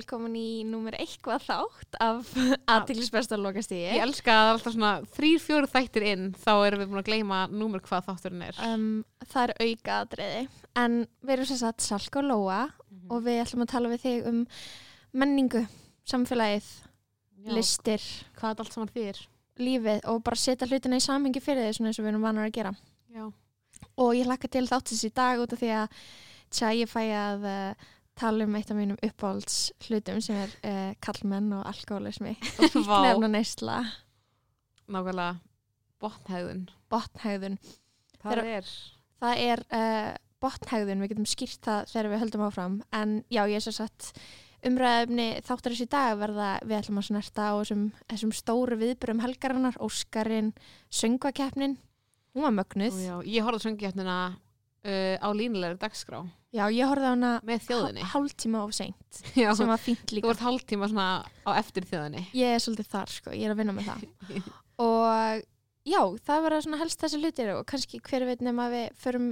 velkomin í númer eitthvað þátt af aðtiklisbesta lokastíði. Ég elska að alltaf svona þrýr, fjóru þættir inn þá erum við búin að gleyma númer hvað þátturinn er. Um, það er auka aðdreiði, en við erum sem sagt Salka og Lóa Mhm. og við ætlum að tala við þig um menningu, samfélagið, Já, listir, Hvað er allt saman þýr? lífið og bara setja hlutina í samhengi fyrir þig svona eins og við erum vanar að gera. Já. Og ég hlakka til þáttis í dag út af því að tja, ég fæ að uh, tala um eitt af mínum uppáhalds hlutum sem er uh, kallmenn og alkoholismi og Vá. fíknefna neysla, Nákvæmlega botnhæðun. botnhægðun. Það Þegar- er, Það er uh, botnhægðun, við getum skýrt það þegar við höldum áfram. En já, ég er svo satt umræðumni þáttar þessi dag verða við ætlum að snerta á þessum, þessum stóru viðbyrjum helgarinnar, Óskarinn, söngvakeppnin. Hún var mögnuð. Ó, já, ég horfði söngjöfnina uh, á línulegri dagskrá Já, ég horfði á hana með þjóðinni. hálftíma of seint, Já, sem var fínt þú líka. ert hálftíma svona á eftir þjóðinni. Ég er svolítið þar, sko, ég er að vinna með það. og já, það verða svona helst þessi hlutir og kannski hver veit nema við förum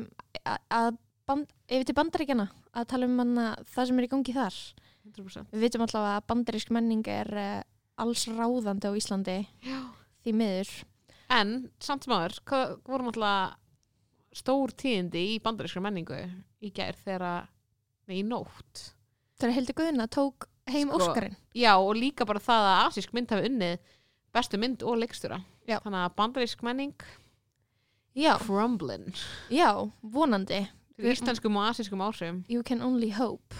að, band, yfir til bandaríkjana að tala um hana, það sem er í gangi þar. 100%. Við vitum alltaf að bandarísk menning er uh, alls ráðandi á Íslandi Já. því miður. En samt sem aður, hvað voru náttúrulega stór tíðindi í bandarískra menningu í gær þegar í nótt. Þegar Hildi Guðna tók heim Sko, Óskarinn. Já, og líka bara það að asísk mynd hafi unnið bestu mynd og leikstjóra. Þannig að bandarísk menning Já, crumbling. já, vonandi. Íslenskum og asískum áhrifum. You can only hope.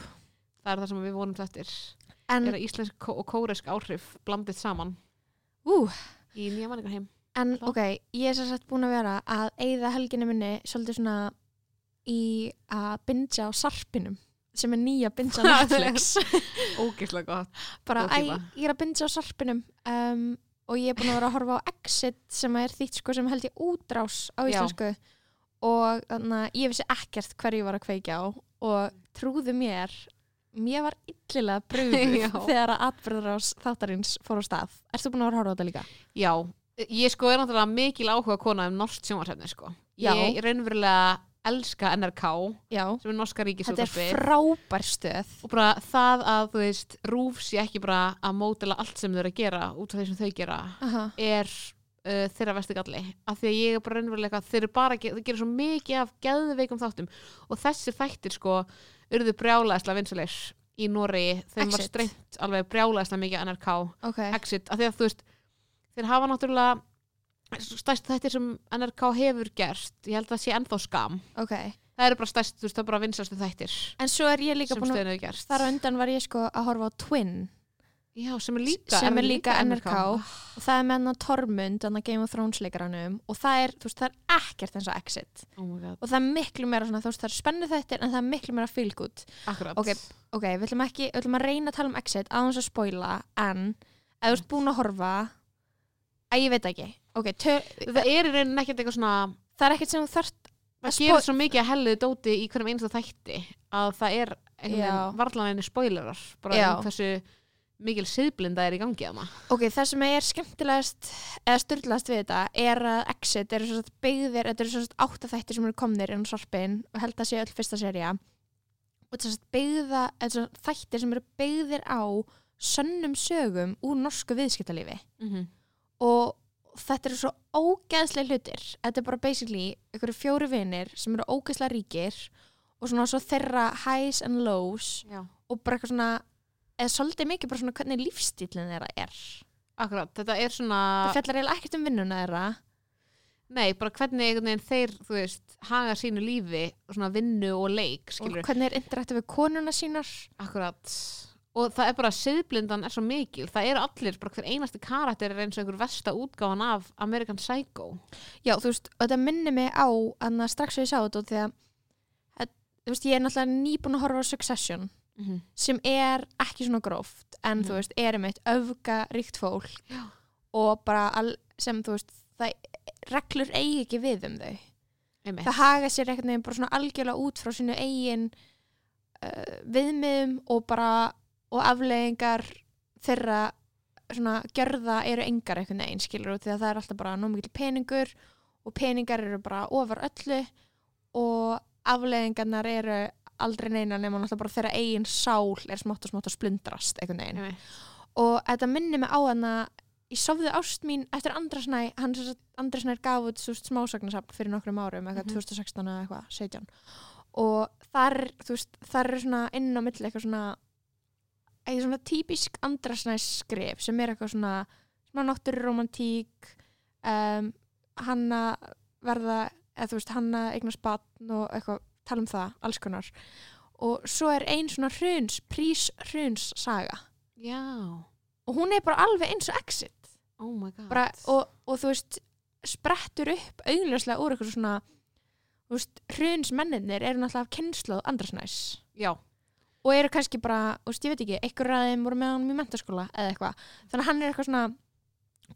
Það er það sem við vonum þettir. En, Er íslensk og kóresk áhrif blandið saman ú, í nýja menningarheim. En Klá. ok, ég er sér sett búin að vera að eigða helginni minni svolítið svona í að bingja á sarpinum sem er nýja bingja á Netflix. Ógislega gott. bara, æ, ég er að bingja á sarpinum um, og ég er búin að vera að horfa á Exit sem er þýtt sko sem held ég útrás á Já. íslensku og þannig að ég vissi ekkert hverju ég var að kveikja á og trúðu mér mér var illilega brugðuð Já. þegar að atbyrðarás þáttarins fór á stað. Erstu búin að vera að horfa á þetta líka? Já, ég sko er náttúrulega mikil áhuga kona um norsk sjónvarsefni sko. Ég raunverulega elska NRK Já. sem er norska Þetta er frábær stöð. og bara það að þú veist rúf sé ekki bara að mótela allt sem þau eru að gera út frá því sem þau gera Aha. er uh, þeirra versti galli af því að ég er bara raunverulega þeir eru bara, þau gerir svo mikið af geðveikum þáttum og þessi þættir sko urðu brjálæðislega vinsalegir í Nóri var Exit. strengt alveg brjálæðislega mikið NRK Ok. Exit, af því að þú veist þeir hafa náttúrulega stærst þættir sem NRK hefur gert. Ég held að það sé ennþá skam Ok. það eru bara stærst, þú veist, það er bara vinsastu þættir En svo er ég líka búin að, þar á undan var ég sko að horfa á Twin. Já, sem er líka, sem er það líka NRK og það er með hann Tormund, hann Game of Thrones leikaranum. Og það er, þú veist, það er ekkert eins og Exit. Oh my god, og það er miklu meira svona, þú veist, það er spennu þettir en það er miklu meira feel good. Akkurat. Ok, ok, við ætlum ekki, við ætlum að reyna að tala um Exit að spoila, en ef þú ert búin að ég veit ekki, ok, tö, Það er í rauninni ekkert eitthvað svona það er ekkert sem þú þarft Að gerir svo mikið að helluðu dóti í hverjum einasta þætti að það er Já. varðlanlega spoilerar bara Já. um hversu mikil siðblinda er í gangi að maður Ok, það sem er skemmtilegast eða styrlaðast við þetta er að Exit eru svo byggðir, þetta eru svo átta þættir sem eru komnir inn á sarpin og held að sé öll fyrsta serja og þetta er svo byggða, þetta er svo þættir sem eru byggðir á sönnum sögum úr norsku viðskiptalífi mm -hmm. Og þetta eru svo ógeðslega hlutir. Þetta er bara basically einhverju fjóri vinir sem eru ógeðslega ríkir og svona svo þeirra highs and lows Já, og bara eitthvað svona eða svolítið mikið bara svona hvernig lífstílinn þeirra er. Akkurat, þetta er svona það fellar eiginlega ekkert um vinnuna þeirra. Nei, bara hvernig þeir, þú veist haga sínu lífi, svona vinnu og leik og skilur, hvernig er interaktu við konuna sínar. Akkurat og það er bara, siðblindan er svo mikil það eru allir, bara hver einasti karakter er eins og einhver versta útgáfan af American Psycho já þú veist, þetta minni mig á að strax við ég sá þetta og því að að- þú veist, ég er náttúrulega nýbúin að horfa á Succession mm -hmm. sem er ekki svona gróft en Mhm. þú veist, er einmitt öfga ríkt fólk Já. og bara al, sem þú veist, það reglur eigi ekki við um þau Einmitt. það haga sér veginn bara svona algjörlega út frá sínu eigin uh, viðmiðum og bara og afleggingar þeirra svona gjörða eru engar einhvern veginn skilur út því að það er alltaf bara nóg mikil peningur og peningar eru bara ofar öllu og afleggingarnar eru aldrei neina nema náttúrulega bara þeirra eigin sál er smátt og smátt að splundrast einhvern veginn Einmitt. og þetta minnir mig á hana ég sofði ást mín eftir Andrasnæ hann sem sagt, Andrasnær gaf út svo smásagnasafn fyrir nokkrum árum, eitthvað Mhm. 2016 eða eitthvað, 17 og þar, veist, þar er svona inn á milli eitthvað svona eitthvað svona típisk Andrasnæs skrif sem er eitthvað svona smá náttúruromantík um, hanna verða eða þú veist, hanna eignast batn og eitthvað, tala um það, alls konar. Og svo er ein svona hruns, prís hruns saga. Já, og hún er bara alveg eins og exit. Oh my god. Bara, og, og þú veist sprettur upp augljóslega úr eitthvað svona þú veist, hruns menninir eru náttúrulega af kynnslóð andrasnæs Já, og eru kannski bara, veist, ég veit ekki einhver ræðum voru með hann í mentaskóla eða eitthvað. Þannig að hann er eitthvað svona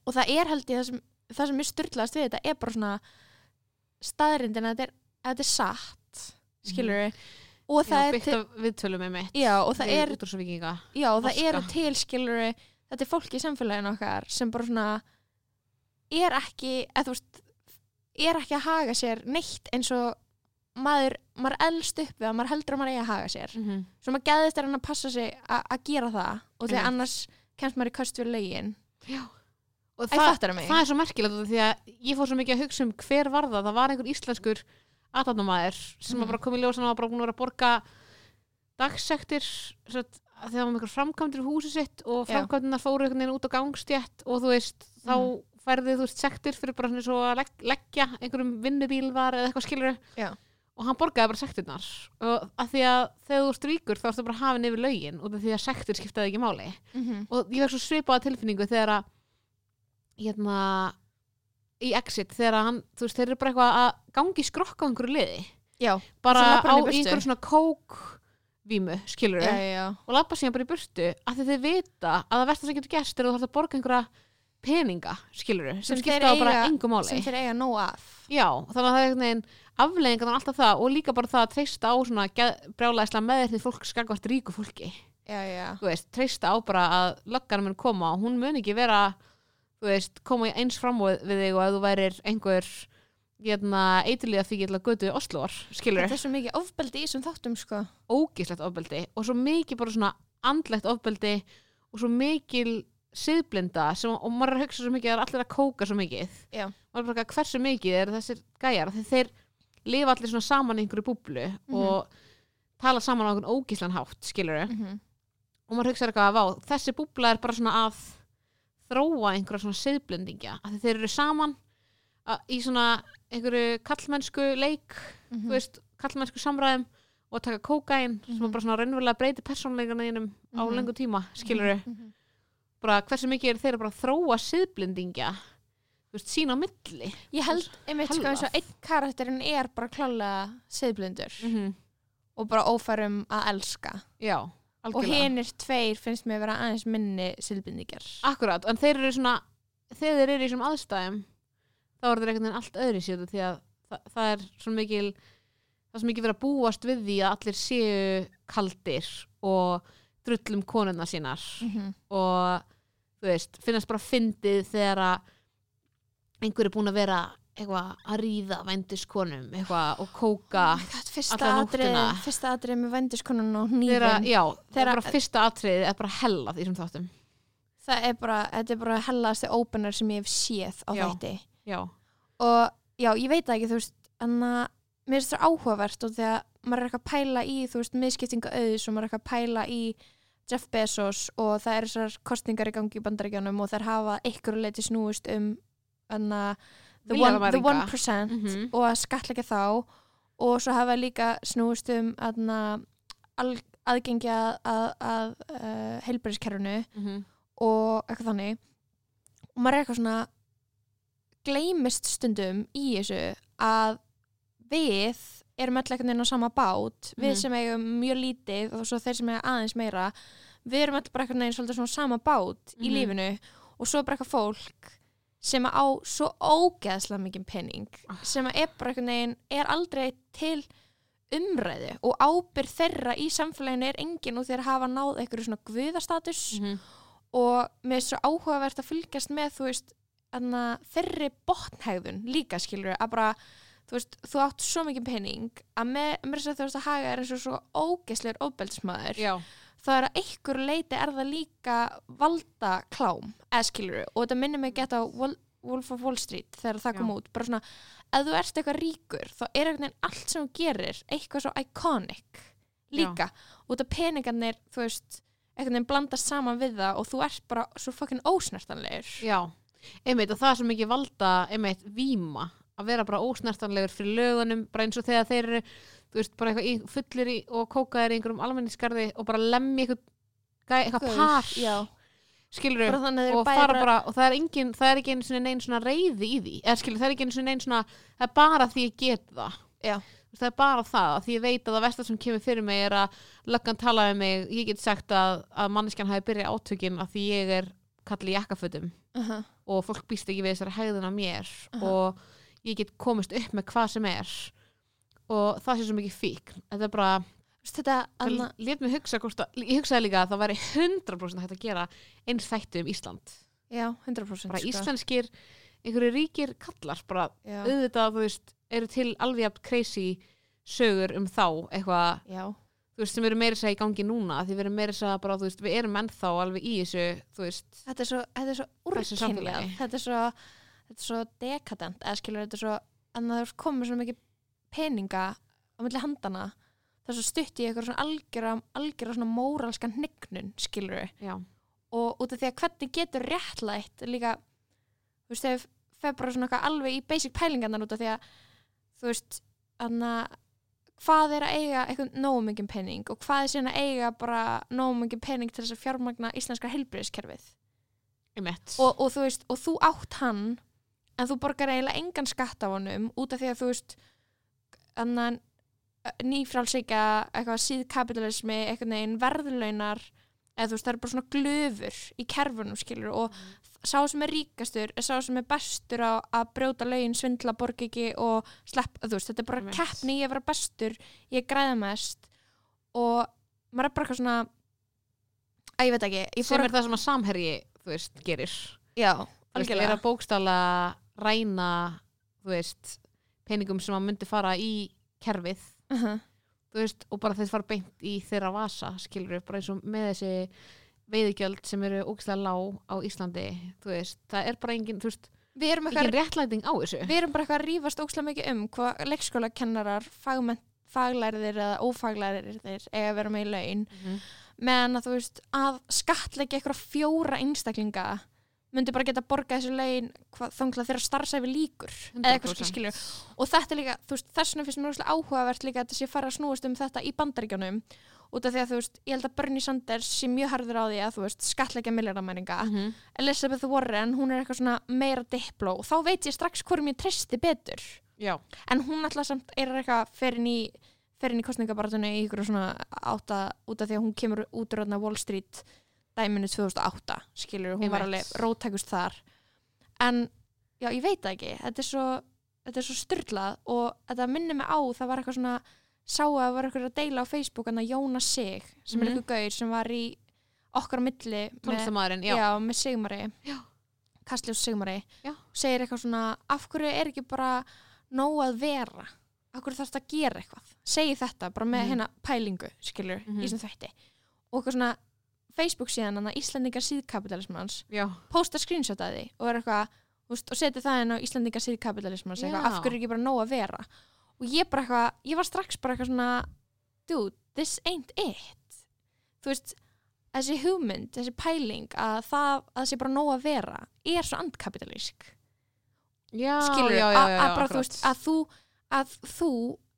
og það er held ég það sem, það sem er styrlaðast við þetta er bara svona staðrindin að þetta er, að þetta er satt skilur við og Mhm. já það er af viðtölum með mitt já, og það er Já, og það eru til skilur þetta er fólk í samfélaginu okkar sem bara svona er ekki, eða þú veist er ekki að haga sér neitt eins og maður, maður elst upp við að maður heldur að maður eigi að haga sér mm -hmm. svo maður geðist er hann að passa sig að gera það og því Einmitt. annars kemst maður í köst við lögin Og Æ, það, það er svo merkilegt því að ég fór svo mikið að hugsa um hver var það það var einhver íslenskur aðtapnumæður sem Mm. mm. bara kom í ljós hann var bara búin að vera að borga dagsektir þegar það var einhver framkvæmdur í húsi sitt og Já. framkvæmdunar fóru einhvern veginn út á gangstjætt og þú veist, þá Mhm. færði þú veist sektir fyrir bara svona svo að legg, leggja einhverjum vinnubíl var eða eitthvað skilur Já. Og hann borgaði bara sektirnar. Og að því að þegar þú ert ríkur þá ertu bara hafin yfir lögin og því að sektir skiptaði ekki máli. Mm -hmm. og ég var svo svipaða tilfinningu þegar að hérna í exit þegar að hann, þú veist, þeir eru bara eitthvað að gangi skrokka á einhverju liði. Já, bara á einhverju svona kókvímu skilur já, já, og labba síðan bara í burtu af því þeir vita að það versta sem getur gerst er að þú þarf að borga einhverja peninga skilur sem, Sem skipta á bara eiga- engu máli. sem þeir eiga nóg af. Já, þannig að það er einhvern veginn afleggingan og alltaf það og líka bara það að treysta á svona brjálæðislega meðirnið fólk skakvart ríku fólki. Já, já, þú veist, treysta á bara að löggan mun koma og hún mun ekki vera þú veist, koma í eins fram við þig og að þú værir einhver hérna, eiturlíða fíkil að götu Osloar, skilur þetta er svo mikið ofbeldi í þessum þáttum sko. Ógislegt ofbeldi og svo mikið bara svona andlegt ofbeldi og svo mikil siðblinda sem, og maður að hugsa svo mikið að allir að kóka svo mikið. Já. maður bara hversu mikið er þessir gæjar? Þegar þeir lifa allir svona saman í einhverju búblu Mhm. og tala saman á einhvern ógislan hátt, skilur mm -hmm. og maður hugsa eitthvað að þessi búbla er bara svona að þróa einhverja svona siðblendingja að þeir eru saman í svona einhverju kallmennsku leik, Mhm. þú veist, kallmennsku samræðum og taka kókain sem Mhm. bara svona raunverulega breyti persónleikana þínum á Mhm. lengu tíma, skilur Mhm. bara hversu mikið er þeir að þróa siðblendingja þú veist, sína á milli. Ég held, einmitt sko eins og einn karakterinn er bara klálega siðblindur -hmm. og bara ófærum að elska. Já, og hinnir tveir finnst mér vera aðeins minni siðblindingar Akkurat, en þeir eru svona þegar þeir eru í þessum aðstæðum þá eru þeir einhvern veginn allt öðri sér því að það, það er svona mikil það er svo mikil verið að búast við því að allir séu kaldir og drullum konuna sínar. -hmm. og þú veist, finnast bara fyndið þegar að einhver er búin að vera eitthvað að ríða vændiskonum eitthvað og kóka atrið nóttina. fyrsta atrið með vændiskonun og nýðin já, það er bara fyrsta atriðið er bara hella því sem þáttum það er bara, þetta er bara hellaðasti opener sem ég hef séð á Já. þætti já, og já, ég veit ekki, þú veist en að mér finnst það áhugavert og þegar maður er eitthvað að pæla í, þú veist, miðskiptinga auðs og maður er eitthvað að pæla í Jeff Bezos og það er þessar kostningar í gangi í bandaríkjanum og þær hafa ykkur leiti snúist um anna, the, one, the Milljarðamæringa. 1% Mhm. og að skatleika þá og svo hafa líka snúist um aðgengi að, að, að uh, heilbæriskerfinu mm og eitthvað þannig og maður er eitthvað svona gleymist stundum í þessu að við erum öll einhvern veginn á sama bát við Mhm. sem eigum mjög lítið og svo þeir sem eiga aðeins meira við erum öll bara einhvern veginn svona sama bát í Mhm. lífinu og svo er bara eitthvað fólk sem á svo ógeðslega mikið penning Ah. sem er bara einhvern veginn er aldrei til umræðu og ábyrð þeirra í samfélaginu er engin og þeir hafa náð einhverju svona guðastatus -hmm. og mér er svo áhugavert að fylgjast með þú veist þeirri botnhægðun líka skilur að bara þú veist, þú átt svo mikið pening að með, þess að þú veist að haga er eins og svo ógeðslegur óbeldismæður já, þá er að einhver leiti er það líka valda klám, eða skilur og þetta minnir mig gett á Wol- Wolf of Wall Street þegar það Já. kom út bara svona, ef þú ert eitthvað ríkur þá er veginn allt sem þú gerir eitthvað svo iconic líka. Út af peningarnir, þú veist einhvern veginn blandast saman við það og þú ert bara svo fucking ósnertanlegur. Já. Einmitt og það er svo mikið valda einmitt víma að vera bara ósnertanlegur fyrir lögunum, bara eins og þegar þeir eru veist, bara eitthvað í- fullir í og kókaðir í einhverjum almenningskarði og bara lemmi eitthvað, par skilur þeir og fara bara, og það er engin það er ekki einu svona neinn svona reyði í því eða skilur, það er ekki einu svona neinn svona það er bara því ég get það Já. Það er bara það, að því ég veit að það versta sem kemur fyrir mig er að löggan tala um mig, ég get sagt að, að manneskjan hafi byrjað átökin að því ég er kallið jakkafötum uh -huh. og fólk býst ekki við þessari hegðun af mér Aha. og ég get komist upp með hvað sem er. Og það sé svo mikið fík. Þetta er bara, þetta anna, lét mig hugsa hvort að, ég hugsaði líka að það væri 100% hægt að gera eins þættu um Ísland. Já, 100% bara sko. íslenskir, einhverju ríkir kallar, bara já, auðvitað þú veist, eru til alveg jafn crazy sögur um þá eitthvað, þú veist, sem eru meira sér í gangi núna, því við erum meira sér bara, þú veist, við erum ennþá alveg í þessu, þú veist. Þetta er svo, þetta er svo úrkynlega þetta er svo, þetta er svo dekadent eða skilur þetta er svo en það er komið svo mikið peninga á milli handana það er svo stutt í eitthvað svona algjöra algjöra svona móralska hnignun skilur já, og út af því að hvernig getur réttlætt líka þú veist þegar fer bara svona alveg í basic pælingarnar út af því að þú veist anna, hvað er að eiga eitthvað nógu mikið pening og hvað er síðan að eiga bara nógu mikið pening til þess að fjármagna íslenska heilbriðiskerfið einmitt. Og, og þú veist, og þú átt hann en þú borgar eiginlega engan skatt af honum út af því að þú veist nýfrálsíka eitthvað síðkapitalismi eitthvað neginn verðlaunar eða þú veist, það er bara svona glöfur í kerfunum skilur og sá sem er ríkastur er sá sem er bestur á að brjóta lögin, svindla, borga ekki og slepp, þú veist, þetta er bara keppni í að vera bestur, ég græða mest. Og maður er bara eitthvað svona að ég veit ekki, ég sem er það sem að samherji, þú veist, gerir. Já, Þú veist, er algjörlega. að bókstala ræna, veist peningum sem að myndi fara í kerfið, uh -huh. veist og bara þess fara beint í þeirra vasa skilur bara eins og með þessi veiðigjöld sem eru ógstlega lág á Íslandi þú veist, það er bara engin, þú veist við engin réttlæting á þessu við erum bara eitthvað að rífast ókslega mikið um hvað leikskólakennarar, fagmenn, faglærðir eða ófaglærðir eiga að vera með í laun Mhm. meðan að þú veist að skatleggja eitthvað fjóra einstaklinga myndi bara geta borgað þessu laun þangla þeirra starfsæfi líkur eða eitthvað 100%. skilur og þetta er líka, þú veist, þess vegna finnst mér rosalega áhugavert líka að þetta sé fara að snúast um þetta í bandaríkjunum. Út af því að þú veist, ég held að Bernie Sanders sé mjög harður á því að þú veist, skatleggja milljarðamæringa. Mhm. Elizabeth Warren, hún er eitthvað svona meira dipló og þá veit ég strax hverjum ég treysti betur. Já, en hún alltaf samt er eitthvað ferin í ferin í kostningabaratunni í ykkur svona átta út af því að hún kemur út úr Wall Street dæminu 2008 skilur, hún var Einmitt. alveg rótækust þar en já, ég veit það ekki þetta er svo, þetta er svo styrlað og þetta minnir mig á, það var eitthvað svona sá að það var eitthvað að deila á Facebook en að Jónas Sig, sem er Mhm. eitthvað gaur sem var í okkar á milli tónlistamæðurinn, já, já, með Sigmari. Kastljós Sigmari Já. segir eitthvað svona af hverju er ekki bara nóg að vera af hverju þarf þetta að gera eitthvað segi þetta bara með Mhm. hérna pælingu skilur, Mhm. í sem þvætti og eitthvað svona Facebook síðan hann að Íslandingar síðkapitalismans posta screenshot að því og eitthvað veist, og seti það inn á Íslandingar síðkapitalismans af hverju er ekki bara nóg að vera? Og ég bara eitthvað, ég var strax bara eitthvað svona dude, this ain't it. Þú veist þessi hugmynd, þessi pæling að það að þessi bara nóg að vera er svo andkapitalísk. Skilur, að, að að þú, að þú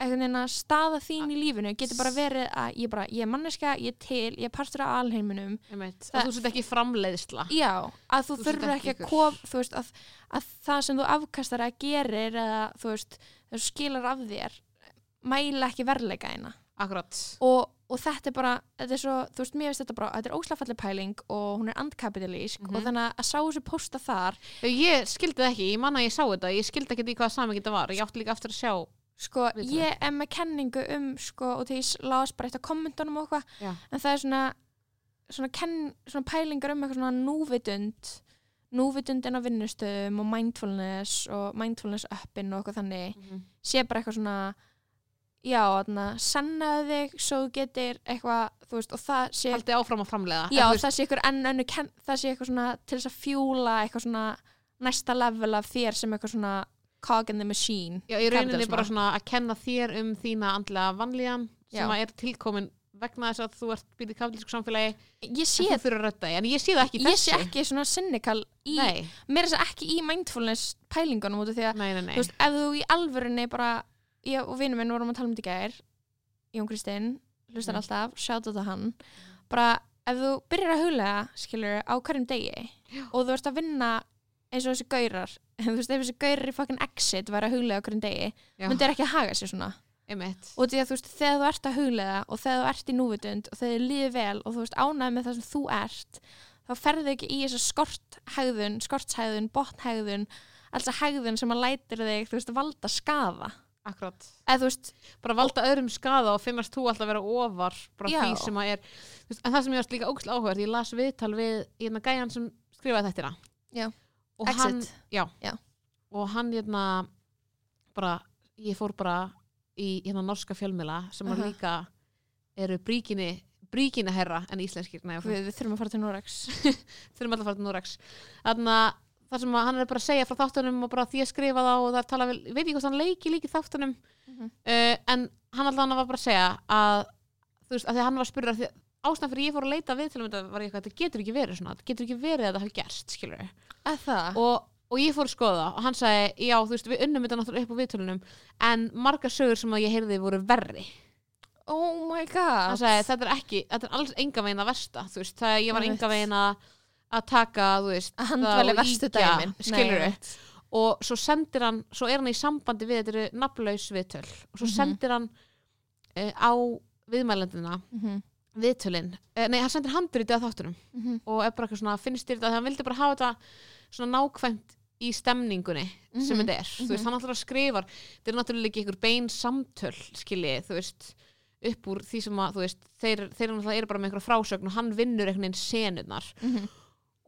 einhvern veginn að staða þín í lífinu getur bara verið að ég bara, ég er manneska, ég er til ég er partur af alheiminum Einmitt. Að þú sett ekki framleiðsla já, að þú Þú þurfur ekki að þú veist, að, að það sem þú afkastar að gerir eða þú veist, þú skilar af þér mæla ekki verðleika eina og, og þetta er bara, þetta er svo, þú veist, mér veist þetta bara, þetta er óslagfalleg pæling og hún er andkapitalísk Mhm. og þannig að sá þessu posta þar, ég skildi það ekki ég manna að ég sá þetta, ég skildi ekki í hvaða saman þetta var ég átti líka aftur að sjá sko, Viðtalið. ég er með kenningu um, sko, og því ég las bara eitt af kommentunum og eitthvað, en það er svona svona, ken, svona pælingar um eitthvað svona núvitund núvitundin á vinnustöðum og mindfulness og mindfulness uppin og eitthvað þannig Mhm. sé bara eitthvað svona já, þarna, sannaðu þig svo þú getur eitthvað, þú veist, og það sé Haldið áfram að framlega já, það sé eitthvað enn önnu það sé eitthvað svona til þess að fjúla eitthvað svona næsta level af þér sem eitthvað svona cog in the machine Já, í rauninni bara svona að kenna þér um þína andlega vanlíðan sem að er tilkomin vegna þess að þú ert býðið kapitísku samfélagi ég sé, en þú fyrir að rötta en ég sé það ekki í ég þessu sé ekki svona cynical í, mér er þess að ekki í mindfulness pælingunum út af því að, nei, nei, nei. þú veist, ef þú í alvörunni bara, ég og vinur minn vorum að tala um þetta í gær Jón Kristinn, hlustar Mm. alltaf, sjátt á hann bara, ef þú byrjar að huglega skilur, á hverjum degi Já. og þú ert að vinna eins og þessi gaurar þú veist, ef þessi gaurar í fucking exit væri að huglega á hverjum degi, myndir ekki að haga sér svona? Einmitt. Og því að þú veist, þegar þú ert að huglega og þegar þú ert í núvitund og þegar þið líður vel og þú veist ánægð með það sem þú ert þá ferðu ekki í þessa skorthægðun skortshægðun, botnhægðun alls að hægðun sem að lætir þig þú veist, valda skaða. Akkurat. Þú veist, bara valda öðrum skada og finnast þú alltaf vera ofar bara Já. því sem að er. Veist, en það sem ég varst líka ógæslega áhugað ég las viðtal við hérna gæjan sem skrifaði þettina Já. Og hann, exit. já, Já. og hann hérna bara, ég fór bara í hérna norska fjölmila sem uh Aha. líka eru bríkinni bríkinni herra en íslenskir. Nei, við, við þurfum að fara til Norex þurfum alltaf að fara til Norex þannig að það sem að hann er bara að segja frá þáttunum og bara því að skrifa þá og það er tala vel, ég veit ekki hvort hann leiki líki þáttunum. Mhm. uh, en hann alltaf var bara að segja að þú veist, að því að hann var að spyrja ástæðan fyrir ég fór að leita við til um þetta var ég eitthvað, þetta getur ekki verið svona þetta getur ekki verið að þetta hafi gerst, skilur það, og, og ég fór að skoða og hann sagði, já, þú veist, við unnum þetta náttúrulega upp á viðtölunum en margar sögur sem að ég heyrði voru verri. Oh my god. Sagði, þetta er ekki, þetta er alls enga veginn að versta, þú veist, það ég var enga veginn að taka, þú veist að það og dæmin skilurðu? Nei, og svo sendir hann, svo er hann í sambandi við þetta eru nafnlaus viðtöl og svo Mhm. sendir hann uh, á viðmælendina mhm, viðtölin, uh, nei hann sendir handritið að þáttunum mhm, og er bara eitthvað svona, finnst þér þetta þegar hann vildi bara hafa þetta svona nákvæmt í stemningunni sem Mhm, þetta er, þú veist, hann alltaf skrifar þetta er náttúrulega ekki einhver bein samtöl skiljið, þú veist upp úr því sem að, þú veist, þeir, þeir náttúrulega eru bara með einhverja frásögn og hann vinnur einhvern veginn senurnar. Mhm.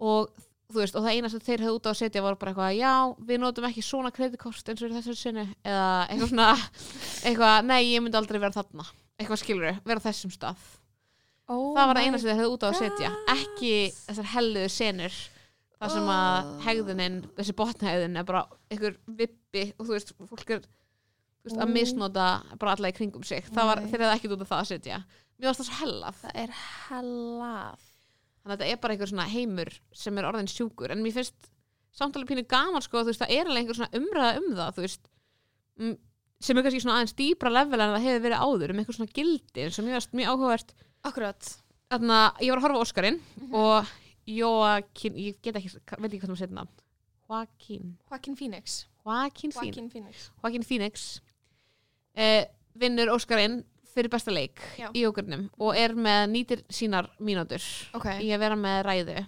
og þú veist, og það eina sem þeir hefði út á að setja var bara eitthvað, já, við notum ekki svona kreditkort eins og þessari sinni eða eitthvað svona, eitthvað, nei, ég myndi aldrei vera þarna, eitthvað skilur vera þessum stað, oh það var það my eina sem þeir hefði út á að setja ekki þessar helluðu senur þar sem að Oh. hegðunin þessi botnhegðun er bara einhver vippi og þú veist, fólk er veist, að Oh. misnota bara alla í kringum sig. Það var, þeir hefði ekki út á það að setja. Mér varst það svo hellað. Það er hellað. Þannig að þetta er bara einhver svona heimur sem er orðin sjúkur en mér finnst samtalið pínu gaman sko veist það er alveg einhver svona umræða um það veist mm, sem er kannski svona aðeins dýbra level en það hefur verið áður um einhver svona gildi sem varst mjög áhugavert akkurat. Þannig að ég var að horfa á Óskarinn Mhm. og Joaquin, ég get ekki veit ekki hvað það setna Joaquin Joaquin Phoenix. Joaquin Phoenix, Joaquin Phoenix. Joaquin Phoenix eh, vinnur Óskarinn fyrir besta leik Já. í okurnum og er með nýtir sínar mínútur ok, í að vera með ræðu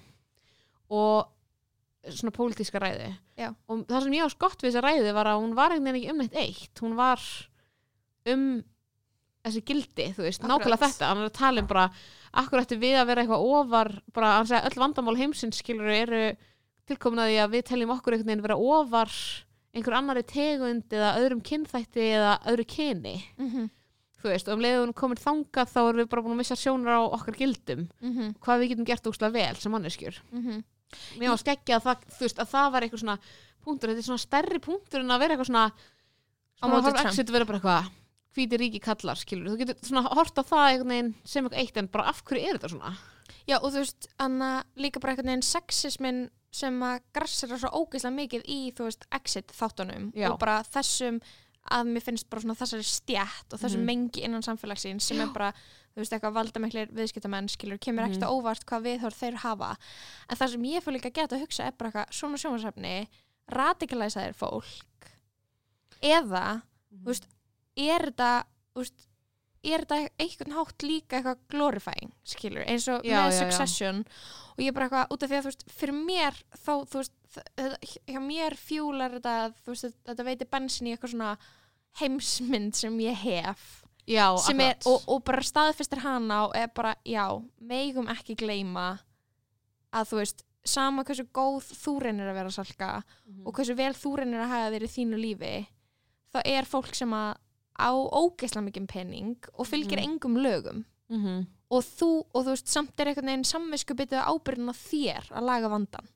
og svona pólitíska ræðu. Já. og það sem ég á skott við þessa ræðu var að hún var einhvern veginn ekki um neitt eitt. Hún var um þessi gildi, þú veist, Akkurat. nákvæmlega þetta hann er að tala um bara, akkur ætti við að vera eitthvað ofar, bara, hann segja öll vandamál heimsins skilur eru tilkomin að við teljum okkur einhvern veginn vera ofar einhver annari tegund eða öðrum kynþætti eða öðru kyni. Mhm, þú veist, og um leiðum komin þangað þá erum við bara búin að missa sjónar á okkar gildum mhm, hvað við getum gert úrslega vel sem manneskjur. Mhm. Mér var skeggja að það, þú veist, að það var eitthvað svona punktur, þetta er svona stærri punktur en að vera eitthvað svona Á svona móti horfa Trump. exit vera bara eitthvað hvíti ríki kallar, skilur, þú getur svona hort á það einhvern veginn sem eitthvað eitt en bara af hverju er þetta svona Já, og þú veist, Anna, líka bara einhvern veginn sexismin sem að grassir svo ógeðslega mikið í, þú veist, exit þáttunum Já. og bara þessum að mér finnst bara svona þessari stjætt og þessum Mhm. mengi innan samfélagsins sem er bara, þú veist, eitthvað valdamiklir viðskiptamenn, skilur, kemur ekkert Mhm. á óvart hvað viðhorf þeir hafa. En það sem ég fór líka að geta að hugsa er bara eitthvað svona sjónvarsefni, radikalæsa þér fólk eða, þú veist, er þetta, veist, er þetta einhvern hátt líka eitthvað glorifying, skilur, eins og Já, með já, já. Succession og ég er bara eitthvað út af því að þú veist, fyrir mér þá, þú veist, þetta- hjá mér fjúlar þetta, þú veist, þetta veitir bensin í eitthvað svona heimsmynd sem ég hef já, sem er, og, og bara staðfistir hana og er bara, já, megum ekki gleyma að þú veist, sama hversu góð þú reynir að vera salka Mhm. og hversu vel þú reynir að hafa þér í þínu lífi þá er fólk sem að á ógeðslega mikið penning og fylgir Mhm. engum lögum. Mhm. og þú, og þú veist, samt er einhvern veginn samvisku byttið ábyrðin á þér að laga vandan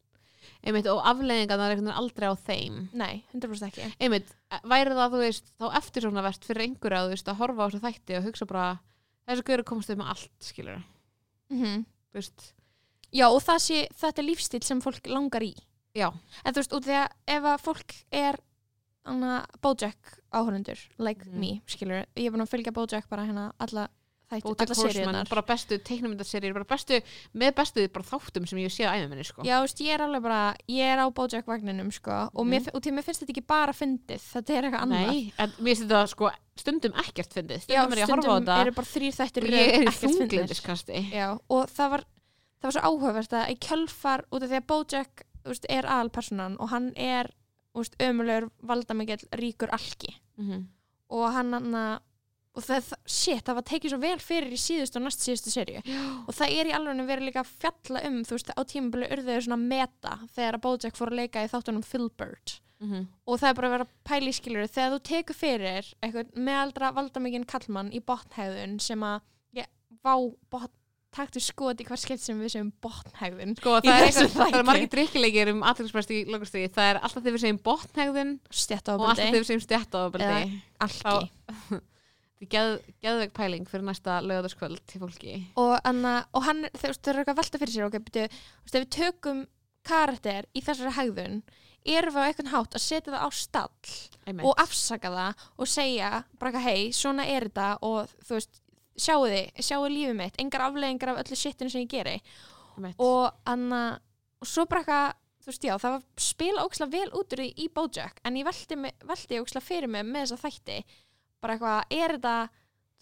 einmitt, og afleðingarnar er einhvern veginn aldrei á þeim. Nei, 100% ekki. Einmitt, væri það, þú veist, þá eftir svona verðt fyrir einhverja, þú veist, að horfa á þessu þætti og hugsa bara, þessu gauður komast við með allt, skilur, mm veist. Já, og það sé, þetta er lífstíl sem fólk langar í. Já, En þú veist, út því að ef að fólk er hana, Bojack áhörundur like Mhm. me, skilur ég er búin að fylgja Bojack bara hérna alla þætti, Bojack alla Horseman, bara bestu teiknumyndaseríur, bara bestu, með bestu bara þáttum sem ég séð á æðum minni, sko. Já, veist, ég er alveg bara, ég er á Bojack vagninum, sko, og, mér, Mhm. og til mér finnst þetta ekki bara fyndið, þetta er eitthvað annað. Nei, en mér finnst þetta, sko, stundum ekkert fyndið, Já, stundum er ég að horfa á stundum þetta. eru bara þrýr þættir og ég er í þunglindiskasti Já, og það var, það var svo áhugavert að í kjölfar, út af því að Bojack veist, er aðalpersonan og hann er ömulegur, valdamikill, ríkur alki Mhm. og hann hann og það, shit, það var tekið svo vel fyrir í síðustu og næst síðustu Já, og það er í alveg verið líka að fjalla um þú veist, á tímabili urðuðu svona meta þegar að Bojack fór að leika í þáttunum Filbert Mhm. og það er bara að vera pæli skilur þegar þú tekur fyrir eitthvað meðaldra valdamikinn kallmann í botnhæðun sem að, ég, vá, botn taktu skot í hver skipt sem við segjum botnhæðun Sko, það er, eitthvað, það er margir drikkilegir um aðtilsprest í lokastuði. Það er alltaf þegar við segjum botnhegðun og alltaf þegar við segjum Þetta er geð, geðveik pæling fyrir næsta lögadaskvöld til fólki. og, anna, og hann, þú veist, það er eitthvað að velta fyrir sér ok, byrju, þú veist, við tökum karakter í þessari hægðun erum við á eitthvað hátt að setja það á stall Einmitt. og afsaka það og segja bara hei, svona er þetta og þú veist, sjáu þið sjáu lífið mitt, engar afleðingar af öllu shitinu sem ég geri. Einmitt. og, anna, og svo bara eitthvað þú veist, já, það var spila ókslega vel út úr því í Bojack, en ég velti, mig- velti ókslega fyrir mig með þessa þætti. Bara eitthvað, er þetta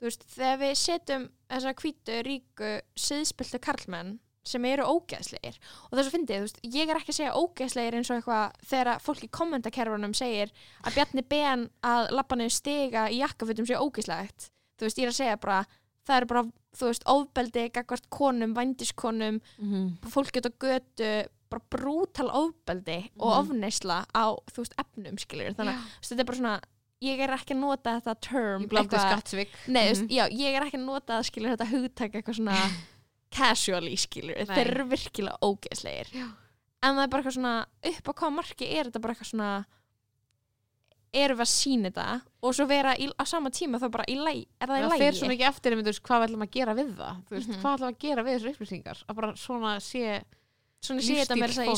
þú veist, þegar við setjum þessa hvítu, ríku, siðspiltu karlmenn sem eru ógeðslegir og þess að fyndið, þú veist, ég er ekki að segja ógeðslegir eins og eitthvað þegar fólk í kommentakerfunum segir að Bjarni Ben að labba niður stiga í jakkafutum sé ógeðslegt. Þú veist, ég er að segja bara það er bara, þú veist, ofbeldi gagvart konum, vændiskonum Mhm. fólk geta götu bara brútal ofbeldi og Mhm. ofneisla á, þú veist, efnum skilur þannig að þetta er bara svona ég er ekki að nota þetta term Ég eitthvað-. Nei, Mhm. veist, já, ég er ekki að nota skilur þetta hugtak eitthvað svona casually skilur, Nei. þeir eru virkilega ógeðslegir en það er bara eitthvað svona upp á hvað marki er þetta bara eitthvað svona erum við að sína þetta og svo vera í, á sama tíma þá bara í læg, er það í Það lægi fer svo mikið eftir veist, hvað við ætlum að gera við það. Veist, Mhm. hvað ætlum að gera við þessar upplýsingar? Að bara svona sé svona sé þetta með þess að í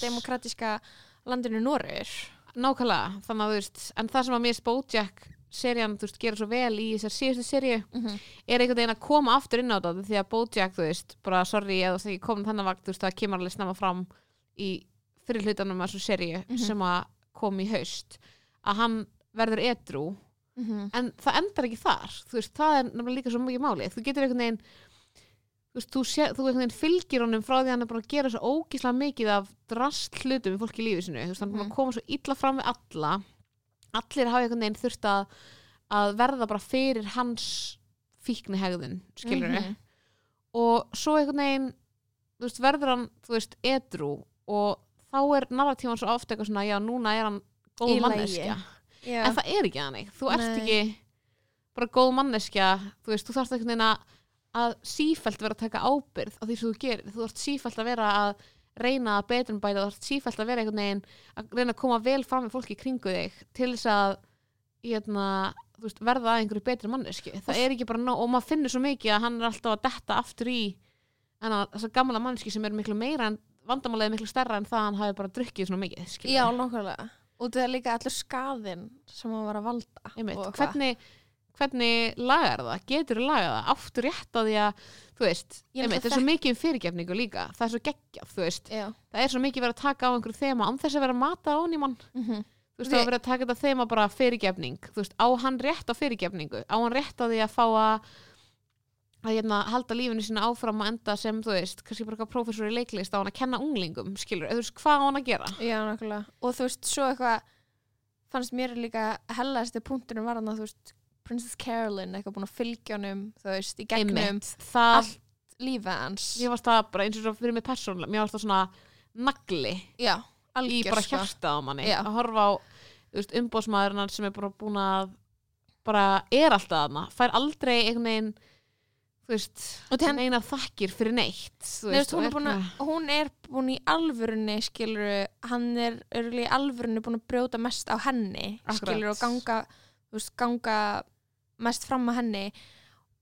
sósjaldemokratiska landinu Norður nákvæmlega. Þannig að þú veist, en það sem að mér spótjack serían, þú veist, gera svo vel í þessar síðustu seríu er einhvern veginn að koma aftur inn á þetta því að Bojack, þú veist, bara sorry eða veist ekki komin þannig vakt, þú veist, það kemur alveg snemma fram í fyrir hlutanum af þessu seríu Mhm. sem að kom í haust að hann verður edru en það endar ekki þar. Veist, það er nefnilega líka svo mikið máli þú getur einhvern veginn þú veist, þú, sé, þú einhvern veginn fylgir honum frá því að hann er bara að gera svo ógíslega mikið af drast hlutum við fólk í lífi sinu veist, hann er Mhm. að koma svo illa fram við alla. Allir hafa einhvern veginn þurft að, að verða bara fyrir hans fíkni hegðun, skilur Mhm. og svo einhvern veginn verður hann, edru og þá er narratífan svo ofta eitthvað svona, já, núna er hann góð Í manneskja Já. en það er ekki þannig, þú ert Nei. ekki bara góð manneskja þú veist, þú þarft einhvern veginn að, að sífælt vera að taka ábyrgð á því sem þú gerir, þú ert sífælt að vera að reyna að betra um bæta, þú ert sífælt að vera einhvern veginn að reyna að koma vel fram með fólki kringu þig til þess að hérna, þú veist, verða að einhverju betri manneski það er ekki bara nóg, og maður finnur svo mikið að hann er alltaf að detta aftur í þessar gamla manneski sem er miklu meira en vandamálega miklu stærra en það að hann hafi bara drukkið svona mikið skilurðu. Já, nákvæmlega og það er líka allur skaðinn sem hann var að valda Einmitt, hvernig, hvernig lagar það, getur lagað það? Áttu rétt á því að þú veist, einmitt, það er svo mikið um fyrirgefningu líka. Það er svo geggjað, þú veist. Já. það er svo mikið verið að taka á einhverju þema án þess að vera að mata á hann í mann. Mm -hmm. þú veist, það er verið að taka þetta þema bara fyrirgefning. Þú veist, á hann rétt á fyrirgefningu? Á hann rétt á því að fá að að hérna, halda lífinu sína áfram og enda sem, þú veist, kannski bara prófessor í leiklist á hann að kenna unglingum, skilur, þú veist, hvað á hann að gera? Já, nákvæmlega. Og þú veist, svo eitthvað fannst mér líka hellaðasti punkturinn var hann að þú veist Princess Carolyn eitthvað búin að fylgja honum þú veist, í gegnum það allt lífið hans. Mér varst það bara eins og fyrir mig persónulega mér varst það svona nagli já, í algjör bara sko. hjartað á manni. Já. að horfa á umbóðsmaðurinnar sem er bara búin að bara er alltaf þarna fær aldrei einhvern veginn þú veist, hann- neina þakkir fyrir neitt þú veist, hún, er búin að, hún er búin í alvörunni skilur, hann er örgulega í alvörunni búin að brjóta mest á henni Akkurat. skilur og ganga, þú veist, ganga mest fram á henni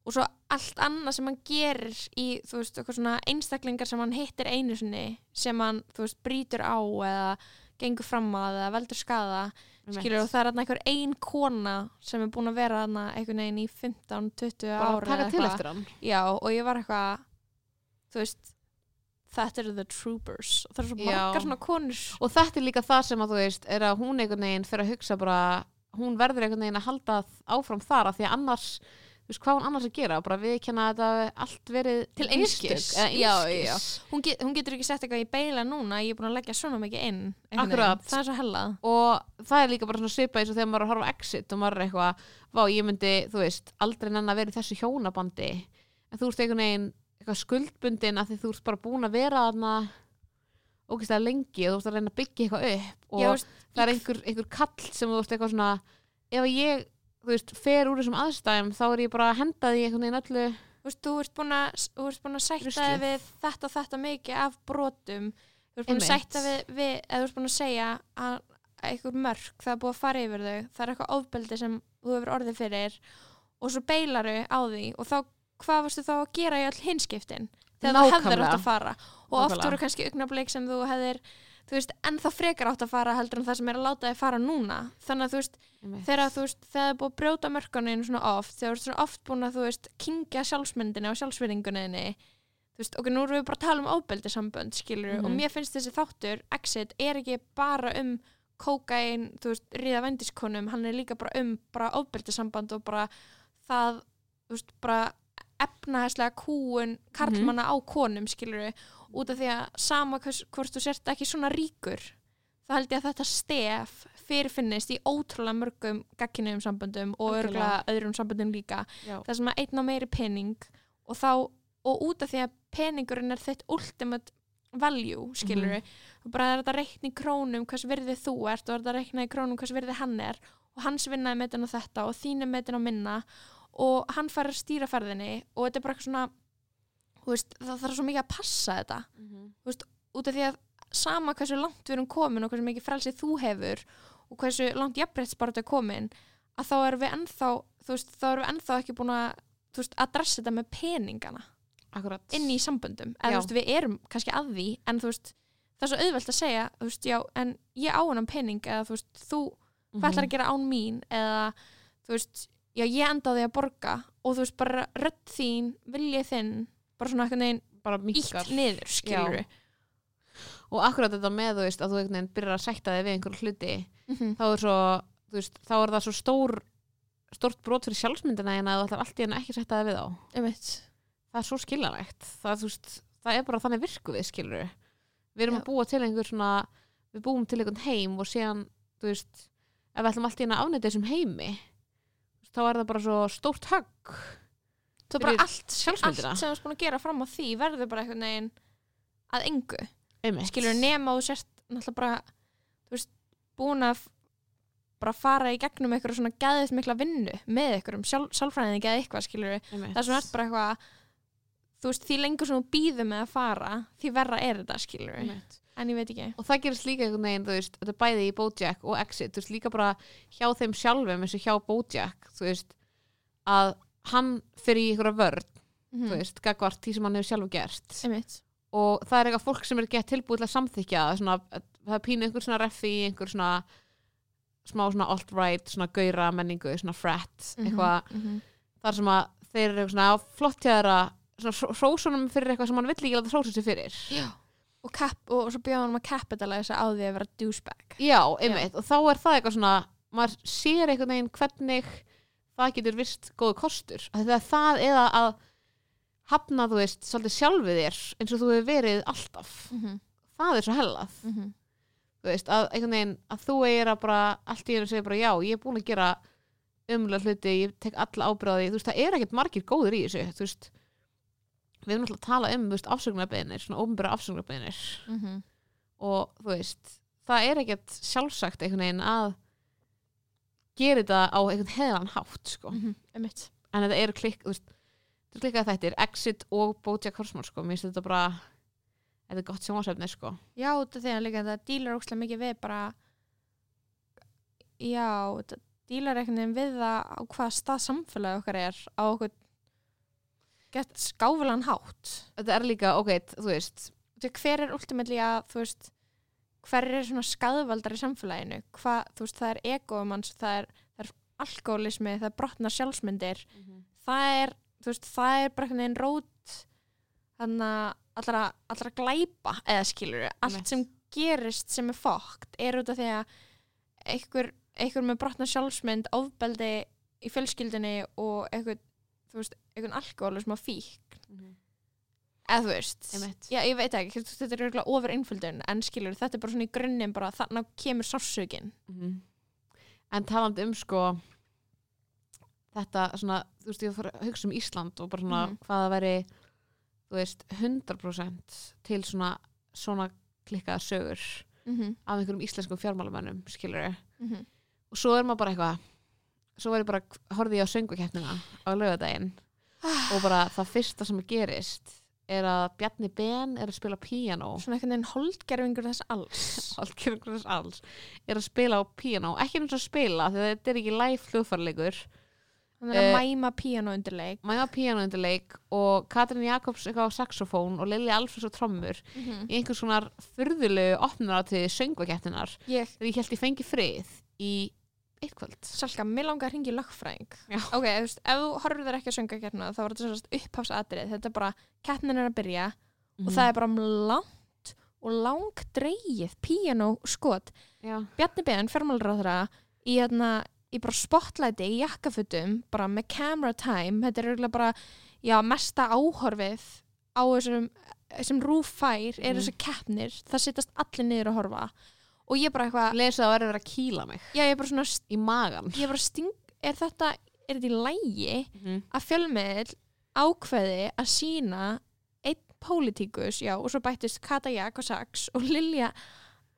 og svo allt annað sem hann gerir í, þú veist, eitthvað svona einstaklingar sem hann hittir einu sinni sem hann, þú veist, brýtur á eða gengur fram að eða veldur skada skilur og það er einhver ein kona sem er búin að vera einhvern veginn í 15-20 bara ára Já, og ég var eitthvað þú veist þetta eru the troopers. Og það eru svo margar svona konur. Og þetta er líka það sem að þú veist er að hún einhvern veginn fyrir að hugsa bara hún verður einhvern veginn að halda áfram þar af því að annars þú veist hvað hún annars að gera bara við kenna að þetta allt verið Til einskis. Já, einskis. hún, get, hún getur ekki sett eitthvað í beila núna ég er búin að leggja svona mikið inn Akkurat. það er svo hellað og það er líka bara svona svipa eins og þegar maður er að horfa exit og maður er eitthvað, vá ég myndi þú veist, aldrei nenn að vera í þessu hjónabandi en þú ert einhvern veginn eitthvað skuldbundin því þú ert bara búin að vera þarna ógeðslega lengi og þú ert að reyna að byggja eitthvað upp og Já, það er einhver, einhver kall sem þú ert eitthvað svona ef að ég, þú veist, fer úr þessum aðstæðum þá er ég bara að henda því einhvern veginn öllu þú veist, þú ert búin að, þú ert búin að sætta Ruslið. við þetta og þetta mikið af brotum þú ert búin að Einmitt. sætta við, við eða þú ert búin að segja að einhver mörk, það er búið að fara yfir þau það er eitthvað ofbeldi sem þú hefur orðið fyrir og svo beilaru á því og þá, hvað varstu þá að gera í all hinskiptin þegar þú hefðir Nákvæmlega. átt að fara og oft Nákvæmlega. voru kannski augnablik sem þú hefðir þú veist, ennþá frekar átt að fara heldur en það sem er að láta þig fara núna þannig að þú veist, þegar þú veist það er búið að brjóta mörkunni svona oft þegar þú ert svona oft búin að þú veist kingja sjálfsmyndinni og sjálfsvirðingunni þú veist, ok, nú erum við bara að tala um óbeldisambönd skilur Mhm. og mér finnst þessi þáttur Exit er ekki bara um kókain, þú veist, ríða vendiskonum hann er líka bara um bara óbeldisamband og bara það þú veist, bara efnahæslega kúun karlmanna á konum skilur út af því að sama hvers, hvort þú sért ekki svona ríkur þá held ég að þetta stef fyrirfinnist í ótrúlega mörgum gagkinuðum samböndum og örgulega öðrum samböndum líka. Já. það sem að einn á meiri pening og þá, og út af því að peningurinn er þitt ultimate value, skilur við og bara er þetta að reikna í krónum hvers virði þú ert og er þetta að reikna í krónum hvers virði hann er og hans vinnaði metin á þetta og þín er metin á minna og hann fær að stýra ferðinni og þetta er bara eitthvað svona veist, það þarf svo mikið að passa þetta Mhm. út af því að sama hversu langt við erum komin og hversu mikið frelsið þú hefur og hversu langt jafnbrettsbaratu er komin að þá erum við ennþá veist, þá erum við ennþá ekki búin að veist, adressa þetta með peningana Akkurat. inn í samböndum veist, við erum kannski að því en veist, það er svo auðvelt að segja veist, já, en ég á hennan pening eða þú veist, þú, Mhm. hvað ætlar að gera án mín eða þú veist, já, ég enda á því að borga og þú veist, bara rödd þín, viljið þinn bara svona eitthvað neginn bara ítt minkar niður, skilur og akkurat þetta með þú veist að þú einhvern veginn byrjar að sætta þig við einhver hluti Mhm. þá er svo, veist, þá er það svo stór stórt brot fyrir sjálfsmyndina en að þú ætlar allt í henni ekki að sætta þig við á einmitt. Það er svo skiljanlegt. Það, veist, það er bara þannig virku við skilur við erum Já. að búa til einhver svona við búum til einhvern heim og síðan þú veist, ef við ætlum allt í henni að afnæta þessum heimi þá er það bara svo stórt högg svo bara Fyrir allt, allt sem þú ert búin að gera fram á því verður bara eitthvað neginn að engu. Einmitt. skilur nema og þú sért náttúrulega bara þú veist, búin að bara fara í gegnum eitthvað svona gæðið mikla vinnu með eitthvað um sjálf, sjálfræðingi eða eitthvað skilur það er bara eitthvað þú veist, því lengur sem þú býður með að fara því verra er þetta skilur Einmitt. en ég veit ekki. Og það gerist líka einhvern veginn, þú veist, þetta er bæði í Bojack og Exit, þú veist, líka bara hjá þeim sjálfum eins og hjá Bojack, þú veist að hann fyrir í einhverja vörn, mm þú veist, gagvart því sem hann hefur sjálfur gert. Einmitt. Og það er eitthvað fólk sem er gett tilbúið til að samþykja svona, það pínu einhver svona reffi, einhver svona smá svona alt-right, svona gaura menningu, svona frat, eitthvað mm -hmm. þar sem að þeir eru svona á flott hjá þeirra, svona hrósunum fyrir eitthvað sem hann vill ekki láta hrósa sig fyrir. Og, cap, og svo bjóða hann að capitalize á því að vera douchebag. Já, einmitt, og þá er það eitthvað svona maður sér einhvern veginn hvernig það getur vist góðu kostur. Að það eða að hafna, þú veist, svolítið sjálfið þér eins og þú hefur verið alltaf. Mm -hmm. það er svo hellað, Mm þú veist að einhvern veginn, að þú eigir að bara allt í einu segja bara já, ég er búin að gera umlega hluti, ég tek alla ábyrgði þú veist, það er ekkert margir góður í þessu þú veist, við erum alltaf að tala um, afsögnarbeginir svona ómbyra afsögnarbeginir -hmm. og þú veist það er ekkert sjálfsagt einhvern veginn að gera þetta á einhvern heðan hátt sko. mm -hmm. en þetta eru klikk þetta er klikkað þættir Exit og Bojack Horseman sko. mér finnst þetta bara þetta er gott sjónvarsefni sko. Já, þetta þegar líka það dílar ókslega mikið við bara já, þetta dílar einhvern veginn við það á hvað stað samfélagi okkar er á okkur gett skáfulan hátt þetta er líka, ok, þú veist hver er ultimately að þú veist hver er svona skadvaldar í samfélaginu? Hvað, þú veist, það er egomanns það er, er alkoholismi, það er brotna sjálfsmyndir. Það er, þú veist, það er bara einhvern veginn rót þannig að allra, allra glæpa eða skilur allt Einmitt. sem gerist sem er fókt er út af því að einhver, einhver með brotna sjálfsmynd ofbeldi í fjölskyldinni og einhver, þú veist, einhvern alkoholism og fík eða þú veist já, ég veit ekki, þetta er örgulega ofur einföldun en skilur, þetta er bara svona í grunninn bara þarna kemur sársökin Mhm. en talandi um sko þetta svona, þú veist, ég fór að hugsa um Ísland og bara svona Mhm. hvað það veri þú veist, 100% til svona svona klikkaða sögur mm -hmm. af einhverjum íslenskum fjármálamönnum skilur Mm og svo er maður bara eitthvað svo ég bara, horfði ég á söngukeppnina á laugardaginn og bara það fyrsta sem gerist er að Bjarni Ben er að spila píanó. Svona einhvern veginn holdgerfingur þess alls. Algjörgur þess alls. Er að spila á píanó, ekki eins og spila því þetta er ekki live hljóðfarleikur hann er að Eh, mæma píano undirleik mæma píanó undir leik og Katrin Jakobs eitthvað á saxofón og Lili Alfreds á trommur mm í einhvers konar furðulegu opnunaratriði söngvakeppninar ég, þegar ég held ég fengi frið í eitt kvöld Salka, mér langar að ringi lögfræðing Já. ok, þú veist, ef þú horfður ekki að sönga keppna þá var þetta svona upphafsatrið þetta er bara, keppnin er að byrja Mhm. og það er bara langt og lang dreigið píano skot Já. Bjarni Beðan, fjármálráðra í, hérna, í bara spotlighti í jakkafutum, bara með camera time þetta er auðvitað bara já, mesta áhorfið á þessum sem rúf fær er Mhm. þessu keppnir það sittast allir niður að horfa og ég bara eitthvað, lesa það er að vera að kýla mig. Já ég er bara svona í magan ég er bara sting, er þetta er þetta í lægi Mhm. að fjölmiðl ákveði að sína einn pólitíkus, já, og svo bættist Kata Jak og Sax og Lilja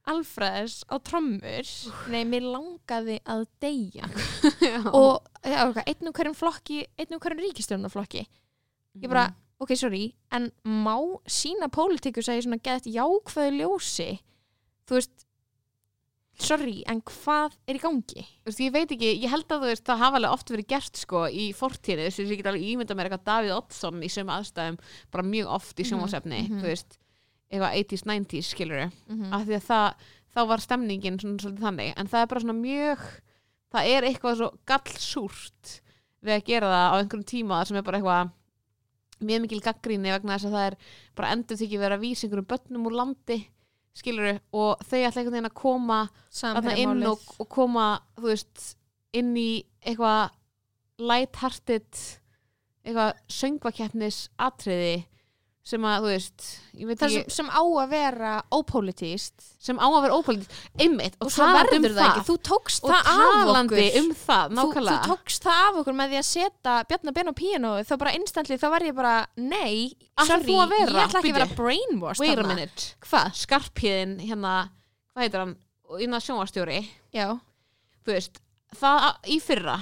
Alfreðs á trommur. Nei, mér langaði að deyja. Og já, ok, einn úr hverjum flokki einn úr hverjum ríkistjórnarflokki ég bara, ok, sorry, en má sína pólitíkus að ég svona geðt jákvæðu ljósi? Þú veist sorry, en hvað er í gangi? Þú veist, ég veit ekki, ég held að þú veist, það hafa alveg oft verið gert sko í fortíðinu, þess að ég get alveg ímynda mér eitthvað Davíð Oddsson í sömu aðstæðum bara mjög oft í Mhm, sjónvasefni mhm. þú veist, eitthvað 80s, 90s skilur Mm af því að það, þá var stemningin svona svolítið þannig, en það er bara svona mjög það er eitthvað svo gallsúrt við að gera það á einhverjum tíma sem er bara eitthvað mjög mikil gaggríni vegna þess að það er bara endur þykir verið að vísa einhverjum börnum úr landi skilur og þau ætla einhvern veginn að koma þarna inn og, og koma þú veist, inn í eitthvað light-hearted eitthvað söngvakeppnis atriði sem að, þú veist það sem, sem á að vera ópolítíst sem á að vera ópolítist einmitt, og og svo talandi verður um það ekki, þú tókst og það af okkur. um það, þú, þú tókst það af okkur með því að setja Bjarnar Ben á píanóið, þá bara instantly þá var ég bara, nei, sorry ég ætla ekki að vera brainwashed wait a minute, hvað? skarpíðin hérna, hvað heitir hann? Innan sjónvarstjóri, Já, þú veist það í fyrra,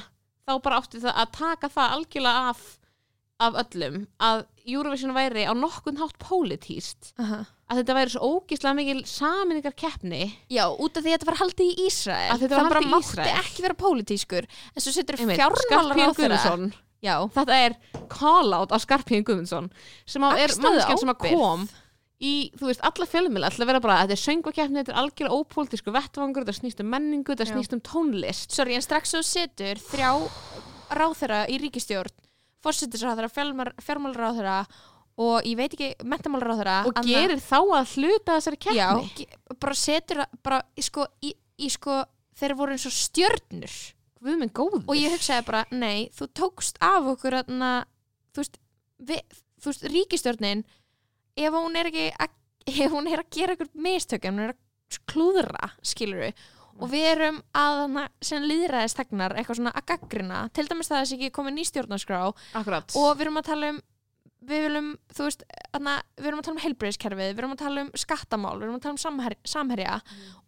þá bara átti það að taka það algjörlega af af öllum, að Eurovision væri á nokkun hátt pólitíst uh að þetta væri svo ógislega mikil saminningar keppni já, út af því að þetta var haldið í Ísrael. Að þetta var það haldið í mátti Ísrael. ekki vera pólitískur. En svo setur fjármálar á þeirra já, þetta er call out á Skarpíðin Guðmundsson sem á, er mannskjan sem að kom í, þú veist, alla fjölumil að vera bara, þetta er söngvakeppni, þetta er algjörlega ópolítisku vettvangur, þetta snýst um menningu, þetta snýst um tónlist. Sorry, en strax þú setur þrjá ráþeira í ríkistjórn fórsetisráþeira, fjármálaráþeira og ég veit ekki, mentamálaráþeira og gerir þá að hluta þessari keppni? já, bara setur bara, sko, í, í sko þeir voru eins og stjörnur. Og ég hugsaði bara, nei, þú tókst af okkur þarna, þú veist, við, þú veist, ríkistjórnin ef hún er ekki að, ef hún er að gera ykkur mistökjum, hún er að klúðra, skilur við og við erum að sem líðræðistegnar eitthvað svona að gaggrina, til dæmis það að þessi ekki komið ný stjórnarskrá. Akkurat. Og við erum að tala um við viljum, þú veist anna, við erum að tala um heilbreyðiskerfið, við erum að tala um skattamál, við erum að tala um samher samherja.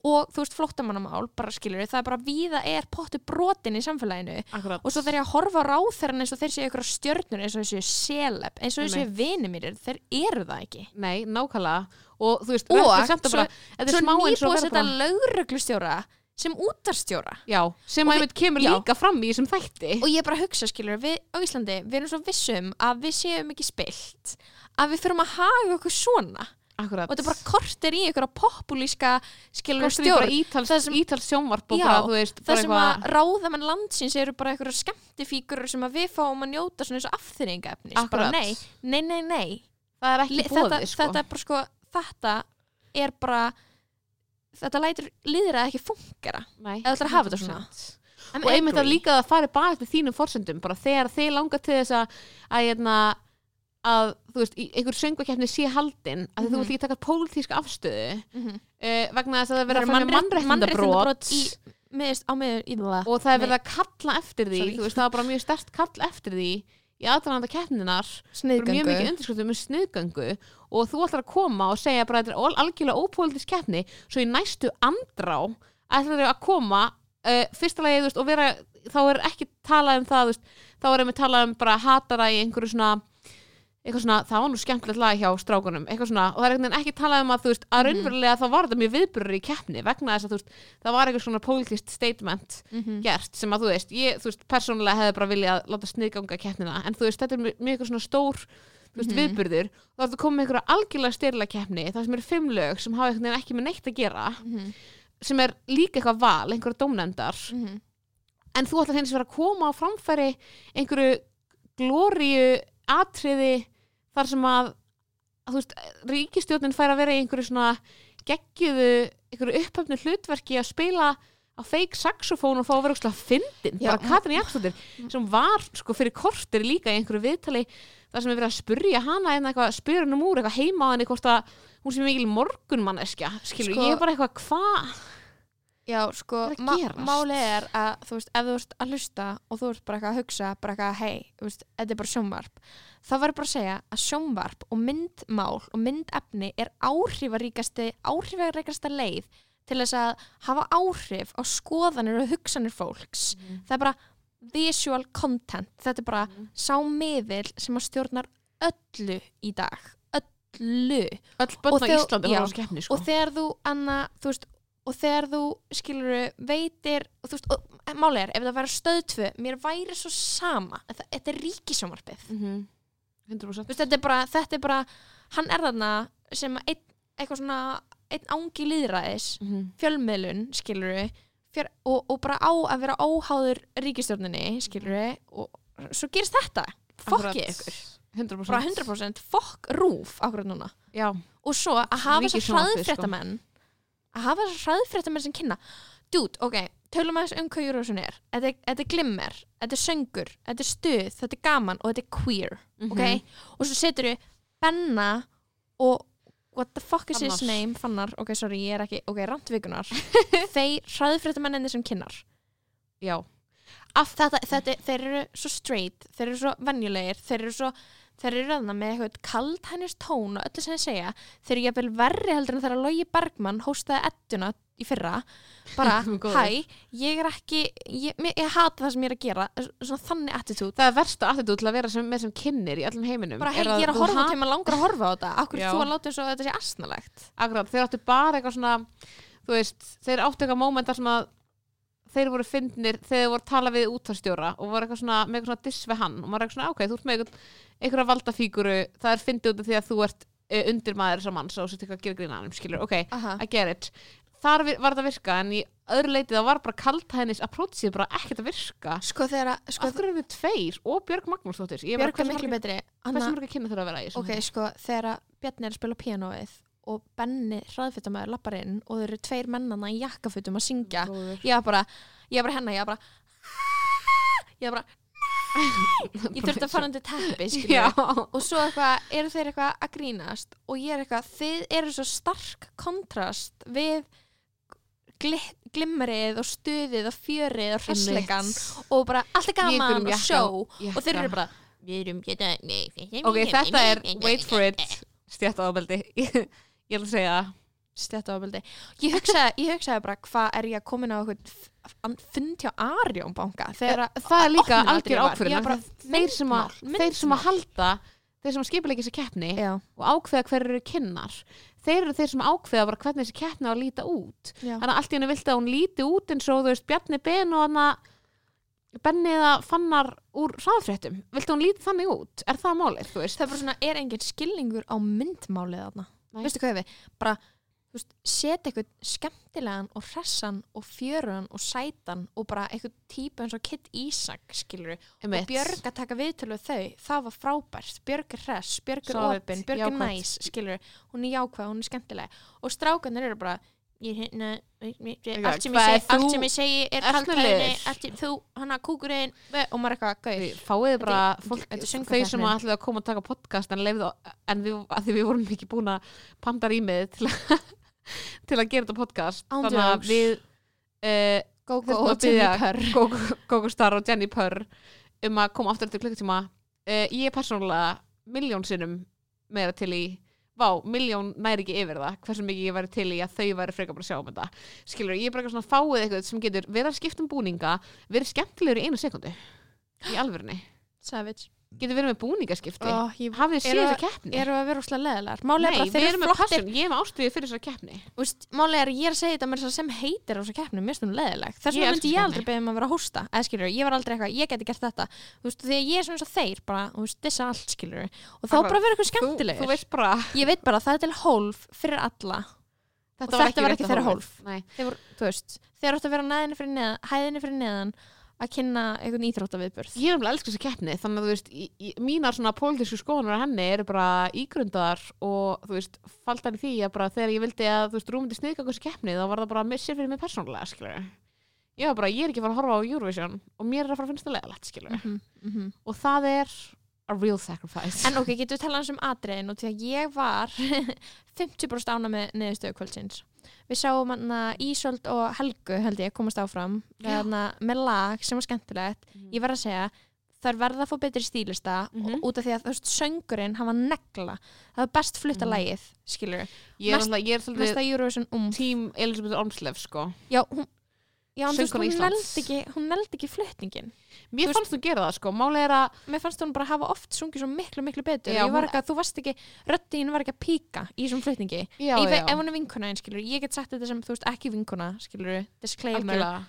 Og þú veist flóttamannamál, bara skilur það er bara víða er pottu brotin í samfélaginu. Akkurat. Og svo þegar ég að horfa á ráþæran eins og þeir séu ykkur stjörnur eins og þessu seleb eins og þessu Einmitt. vini mér, þeir eru það ekki. Nei, nákvæmlega. Og þú veist, Og svo- bara, þetta svo smá eins og nýbúið að setja bara- lögreglustjóra sem útarstjóra já, sem Og að við- kemur já. líka fram í þessum þætti. Og ég bara hugsa skilur við á Íslandi, við erum svo vissum að við séum ekki spilt að við fyrum að haga okkur svona. Akkurat. Og þetta er bara kortir í ykkur populíska skilur er bara stjórn. ítals, Það sem- ítals sjónvarp Já, bara, veist, það bara sem að ráðamenn landsins eru bara einhverja skemmtifíkur sem að við fáum að njóta svona eins og afþyringaefnis bara Akkurat. nei, nei, nei, nei. Það er ekki bóðið, þetta, sko. þetta er bara sko þetta er bara þetta lætur líðra ekki fungera Nei, þú ætlar að hafa þetta svona. 100%. I'm og einmitt að líka að fara bara eftir þínum forsendum bara þegar þið langar til þess að að, hérna, að þú veist, einhver söngvakeppni sé haldin að Mhm. þú vilt ekki taka pólitíska afstöðu Mhm. uh, vegna þess að það er Það að fara mannréttindabrót mannréttindabrót í, í það og það er verið að kalla eftir því veist, það er bara mjög stert kall eftir því í aðrænanda keppninar mjög mikið undirskriftum með snuðgöngu og þú ætlar að koma og segja bara þetta er al- algjörlega ópólitísk keppni svo í næstu andrá ætlar þau að koma uh, fyrsta lagi veist, og vera, þá er ekki talað um það veist, þá er einmitt talað um bara hatara í einhverju svona eitthvað svona, það var nú skemmtilegt lag hjá strákunum eitthvað svona, og það er einhvern veginn ekki talað um að þú veist, að Mhm. raunverulega þá var þetta mjög viðburður í keppni vegna þess að þú veist, það var eitthvað svona pólitískt statement Mhm. gert sem að þú veist, ég, þú veist, persónulega hefði bara viljað láta sniðganga keppnina, en þú veist, þetta er mjög mjög svona stór, þú veist, Mhm. viðburður og þá ertu komið með einhverja algjörlega styrla keppni það sem eru fimm lög sem hafa einhvern veginn Mhm. er Mhm. atriði þar sem að, að veist, ríkistjórnin fær að vera í einhverju svona geggjuðu, einhverju upphöfnu hlutverki að spila á fake saxofón og fá að vera úrslega fyndin, bara Katrin Jakobsdóttir sem var sko fyrir kortir líka í einhverju viðtali þar sem er verið að spurja hana en eitthvað, spyrir hann um úr eitthvað heima á henni hvort að hún sé mikil morgunmanneskja skilur, Sko- ég er bara eitthvað, hvað Já, sko, málið er að þú veist, ef þú ert að hlusta og þú ert bara eitthvað að hugsa, bara eitthvað, hei, þú veist, þetta er bara sjónvarp, þá verður bara að segja að sjónvarp og myndmál og myndefni er áhrifaríkasti, áhrifaríkasta leið til þess að hafa áhrif á skoðanir og hugsanir fólks. Það er bara visual content, þetta er bara sá miðil sem að stjórnar öllu í dag, öllu. Öll börn Og á Íslandi var á skeppni sko. og þegar þú Anna, þú veist, og þegar þú skilur veitir og þú veist, og máli er, ef það væri stöðtvö mér væri svo sama, þetta, þetta er ríkisjónvarpið mm -hmm. 100% þú veist, þetta er bara, þetta er bara hann er þarna sem einn, eitthvað svona einn ángi líðræðis mm -hmm. fjölmiðlun, skilur fjör, og, og bara á að vera óháður ríkistjórninni, skilur og svo gerist þetta, fokkið ykkur. 100% bara 100% fokk rúf akkurat núna. Já, og svo að hafa þessar Ríkissjónvarpið, sko. hraðfréttamenn að hafa þessar hraðfréttamenn sem kynna. Dude, ok, tölum að þess um hvað Eurovision er. Þetta er, þetta er glimmer, þetta er söngur þetta er stuð, þetta er gaman og þetta er queer Mhm. ok, og svo setur við Benna og what the fuck is his name, Fannar ok, sorry, ég er ekki, ok, randvikunar þeir hraðfréttamenninni sem kynnar. Já, Af þetta, þetta, þeir eru svo straight þeir eru svo venjulegir þeir eru svo þeir eru ræðna með eitthvað kaldhænist tón og öllu sem þeir segja. Þeir eru jafnvel verri heldur en þegar Logi Bergmann hóstaði ettuna í fyrra. Bara, hæ, ég er ekki ég, ég, ég hata það sem ég er að gera. Svona þannig attitút það er versta attitút til að vera sem, með sem kynnir í öllum heiminum. Bara, hei, ég er að horfa til maður langar að horfa á þetta. Akkur Já. þú að láta eins og þetta sé astnalegt Akkurat, þeir áttu bara eitthvað svona þú veist, þeir áttu eitthvað mómentar sem að þeir voru fyndnir þegar þeir voru að tala við útvarstjóra og voru eitthvað svona með eitthvað svona diss við hann og maður er eitthvað svona, ok, þú ert með eitthvað, valdafíguru, það er fyndið út af því að þú ert uh, undir maður þessar manns og svo eitthvað að gera grína hann, skilur, ok, Aha. I get it. Þar var þetta að virka, en í öðru leiti það var bara kaldhæðnis approachið bara ekkert að virka. Sko þegar að- sko, af hverju eru þið tveir og Björg Magnúsdóttir? Ég Björk er miklu betri. Hversu mörgir kynna þeirra að vera í Ok, sko, þegar að Bjarni er að spila píanóið og Benni hraðfittamæður lappar inn og þeir eru tveir mennana í jakkafutum að syngja. Góður. ég var bara, ég var bara hennar, ég var bara ég var bara ég þurfti að fara undir teppi og svo eitthvað, eru þeir eitthvað að grínast og ég er eitthvað, þið eru svo stark kontrast við gli, glimmerið og stuðið og fjörið og hressleikan og bara allt er gaman og sjó. Og þeir eru bara hérna ok, þetta er, wait for it. stjættaðabeldi ég ég að segja það. stjættaofbeldi ég hugsaði, ég hugsaði bara hvað er ég að komin á eitthvað fund hjá Arjón banka? Þegar að það er líka algjör að þeir sem að, þeir sem að halda þeir sem að skipuleika þessi keppni já, og ákveða hver eru kynnar þeir eru þeir sem ákveða bara hvernig þessi keppni á að líta út. Já. þannig að allt í henni vilti að hún líti út eins og þú veist Bjarni Ben og hann Benni eða Fannar úr sáðfréttum vilti hún líti þannig út, er það málið þú veist, það er svona, er engin skilningur á myndmálið þarna. Veistu hvað við, bara setja eitthvað skemmtilegan og hressan og fjörugan og sætan og bara eitthvað típu eins og Kid Ísak skilur og Einmitt. Björg að taka viðtölu við þau, það var frábært. Björg er hress, Björg er opin Björg er næs, skilur hún er jákvæð, hún er skemmtileg. Og strákanir eru bara ég hérna allt sem ég er segi, allt þú sem ég segi er sem þú, hana kúkurinn og maður eitthvað gauð. Fáið bara fólk, þau sem ætlaðu að koma að taka podcast en leifðu, en við, að því við vorum ekki búin að panta rýmið til, að- til að gera þetta podcast. Þannig að við uh, Gógó þurftum og að Jenny Purr Gogo- Gogo Star og Jenny Purr um að koma aftur eftir klukkutíma. Uh, ég er persónulega miljón sinnum meira til í vá, miljón næri ekki yfir það hversu mikið ég væri til í að þau væri frekar bara að sjá um þetta. Skilur, ég er bara svona fáið eitthvað sem getur verið að skipta um búninga verið skemmtilegur í einu sekundu í alvörunni, Savage getur verið með búningaskipti? Oh, ég, hafið séð þessa keppni? Eru að vera úrslega leðilegar er Nei, við erum eru með passion, ég er með ástriði fyrir þessa keppni. Úst, Málið er að ég að segja þetta með þess að sem heitir á þessu keppni Mér stunum leðileg. Þess vegna myndi ég aldrei beðið um að vera að hósta. Eða skilur, ég var aldrei eitthvað, ég geti gert þetta. Þú veist, Þegar ég er svona eins og þeir bara, þú veist, þessa allt skilur Og þá Akkurat. bara vera eitthvað skemmtilegur. Ég veit bara, það er til hólf fyrir alla. Þetta, Og þetta var ekki þeirra hólf. Nei. Þeir voru, veist, þeir að fyrir neðan, hæðinni fyrir neðan Að kynna einhvern íþróttaviðburð ég er umlega elsku þessi keppni þannig að þú veist, í, í, mínar svona pólitísku skoðunar af henni eru bara ígrundar og þú veist, faldan í því að bara þegar ég vildi að þú veist, rúmandi sniðganga þessi keppni þá var það bara missir fyrir mig persónulega skilur ég var bara, ég er ekki að fara að horfa á Eurovision og mér er að fara að finnst það leðalegt skilur Mhm, mhm. og það er a real sacrifice En ok, getur við talað um atriðin og því að ég var 50% ána með neðustöðu kvöldsins. Við sáum Ísold og Helgu held ég komast áfram hana, með lag sem var skemmtilegt. Mhm. Ég var að segja þær verða að fá betri stílista Mhm. og út af því að þú veist, söngurinn var negla. Það var best flutta Mhm. lagið, skilur. ég er, alltaf, ég er um. tím Elisabeth Ormslev sko Já, hún, já, en þú veist, hún neldi ekki, hún neldi ekki flutningin. mér Þú fannst þú gera það sko, máli er að Mér fannst hún bara hafa oft sungið svo miklu, miklu betur. Já, ég var ekki að þú varst ekki, röddin var ekki að píka í þessum flutningi. já, Ég já, ef hún er vinkona einn, skilur, ég get sagt þetta sem, þú veist, ekki vinkona, skilur, disclaimer. algjörlega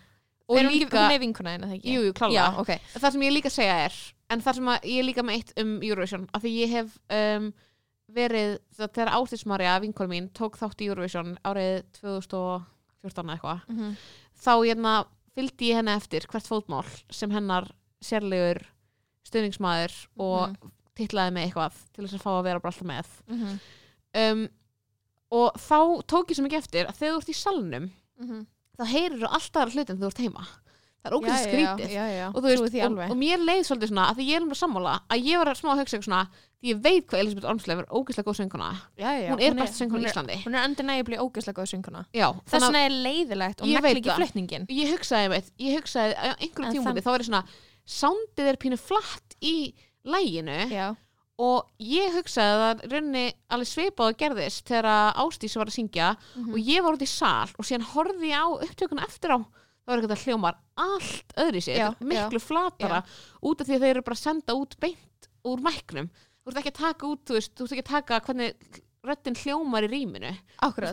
og ekki, líka, hún er vinkona einn, eða ekki? jú, jú, klálega Já, ok. það sem ég líka segja er en það sem ég líka með eitt um Eurovision af því ég hef um, verið það, þegar Ástismarja, vinkonu mín tók þátt í Eurovision árið 2014 eða eitthvað Mm -hmm. Þá hérna, fylgdi ég henni eftir hvert fótmál sem hennar sérlegur stuðningsmaður og Mhm. titlaði mig eitthvað til þess að fá að vera bara alltaf með Mm um, og þá tók ég sem ekki eftir að þegar þú ert í salnum -hmm. þá heyrir þú alltaf hlutin þegar þú ert heima það er ógæst skrítið Já, já, og, veist, og, og mér leið svolítið svona að því ég er um að sammála að ég var að smá að hugsa svona því ég veit hvað Elisabeth Ormslev er ógeðslega góð sönguna hún er besta sönguna í Íslandi Hún er undeniably ógeðslega góð sönguna. Þess vegna er leiðilegt og veit ekki það. flutningin. ég hugsaði meitt, ég hugsaði einhverjum það- tímúti þá er ég svona soundið er pínu flatt í læginu Já. og ég hugsaði að það runni alveg svipað og gerðist þegar að Ástís var að syngja Mhm. og ég var út í sal og síðan horfði ég á upptökuna eftir á þá var eitthvað hljómar allt öðri sér, Já, miklu flatara út af því að þeir eru bara að senda út beint úr mæknum, þú ert ekki að taka út þú veist, þú ert ekki að taka hvernig röddin hljómar í rýminu,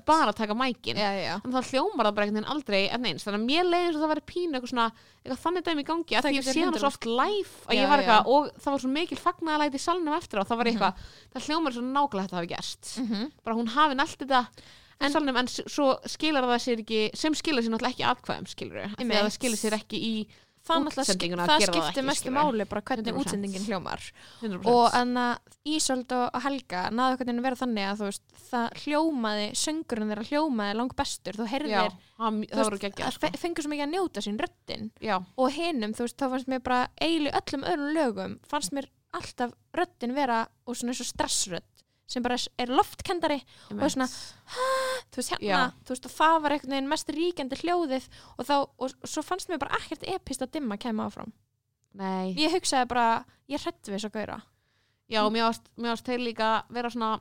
bara að taka mækin. Já, já. en þá hljómar það bara einhvern veginn aldrei en eins, þannig að mér leiði eins og það væri pínu eitthvað svona, eitthvað þannig dæmi í gangi að Það því ég sé hana svo 100% oft live að Já, ég var já. eitthvað, og það var svo mikil fagnaðalæti í salnum eftir á, það var Mhm. eitthvað það hljómar þetta Mm bara hún hafi nælt þetta En- salnum, en svo skilar það sér ekki sem skilar sér náttúrulega ekki atkvæðum skilur því að það skilar sér ekki í Það, það það skiptir mestu máli bara hvernig 100%. útsendingin hljómar. 100% og en að Ísold og Helga náðu hvernig að vera þannig að þú veist það hljómaði, söngurinn þeirra hljómaði lang bestur, þú já, heyrðir þú það voru veist, geggjað að sko. fe- fengu svo mikið að njóta sín röddin. Já, og hinnum, þú veist, þá fannst mér bara í öllum öðrum lögum, fannst mér alltaf röddin vera og svona eins og stressrödd sem bara er loftkendari og svona, þú veist, hérna, Já. þú veist, og það var einhvern veginn mest ríkjandi hljóðið og þá, og svo fannst mér bara ekkert epist að dimma kemur áfram. Nei. Ég hugsaði bara, ég hrætt við að gauðra Já, mér varst, mér varst þeir líka vera svona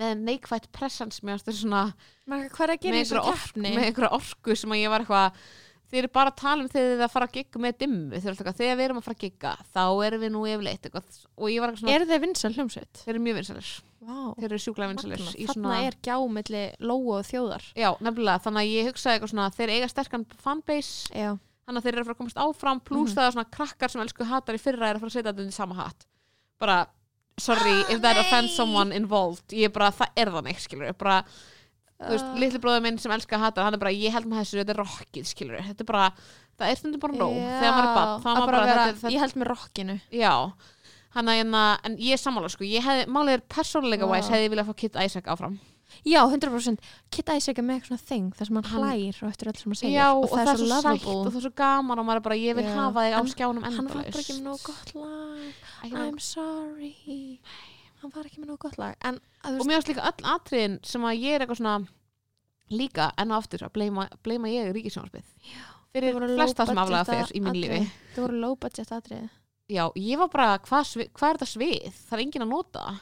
með neikvætt pressans mér varst þeir svona hvað er að gera með í þessu einhverja, orku, keppni? með einhverja orku sem að ég var eitthvað þeir eru bara að tala um þegar þið eru að fara að gigga með dimmu þegar við erum að fara að gigga þá erum við nú yfirleitt svona, er þeir vinsal hljómsveit? þeir eru mjög vinsalir Vá, þeir eru sjúklega vinsalir þarna svona, er gjámiðli lóu og þjóðar. Já, nefnilega, þannig að ég hugsaði eitthvað svona þeir eiga sterkan fanbase já, þannig að þeir eru að fara að komast áfram pluss Mhm. það að svona krakkar sem elsku hattar í fyrra er að fara að setja þetta undir sama hatt. Bara, sorry, if that offends someone involved, ég er bara, það er þannig skilur, bara, þú veist, Ah. litli bróður minn sem elskar hattar, hann er bara, ég held með þessu þetta er rockið, skilur, þetta er bara það er stundum bara nóg, þegar maður er bann þá er að maður bara vera, þetta, er- ég held með rockinu. Þetta, já. Hann að, hérna, en ég er sammála, sko. Ég hefði, málið er persónuleika wise, hefði ég viljað fá Kit Isaac áfram. Já, 100% Kit Isaac er með eitthvað þing þar sem hann hlær og eftir öll sem hann segir. Já, og, það, er svo lovable og það er svo gaman og maður er bara, ég vil Já. hafa þig á skjánum hann var ekki með nóg gott lag en og mér varst líka öll atriðin sem að ég er eitthvað svona líka enn og aftur að bleima, bleima ég ríkisjónarspið fyrir flesta sem aflega fyrr í mín lífi. þau voru low budget atrið já, ég var bara, hvað hva er þetta svið? það er enginn að nota. Það.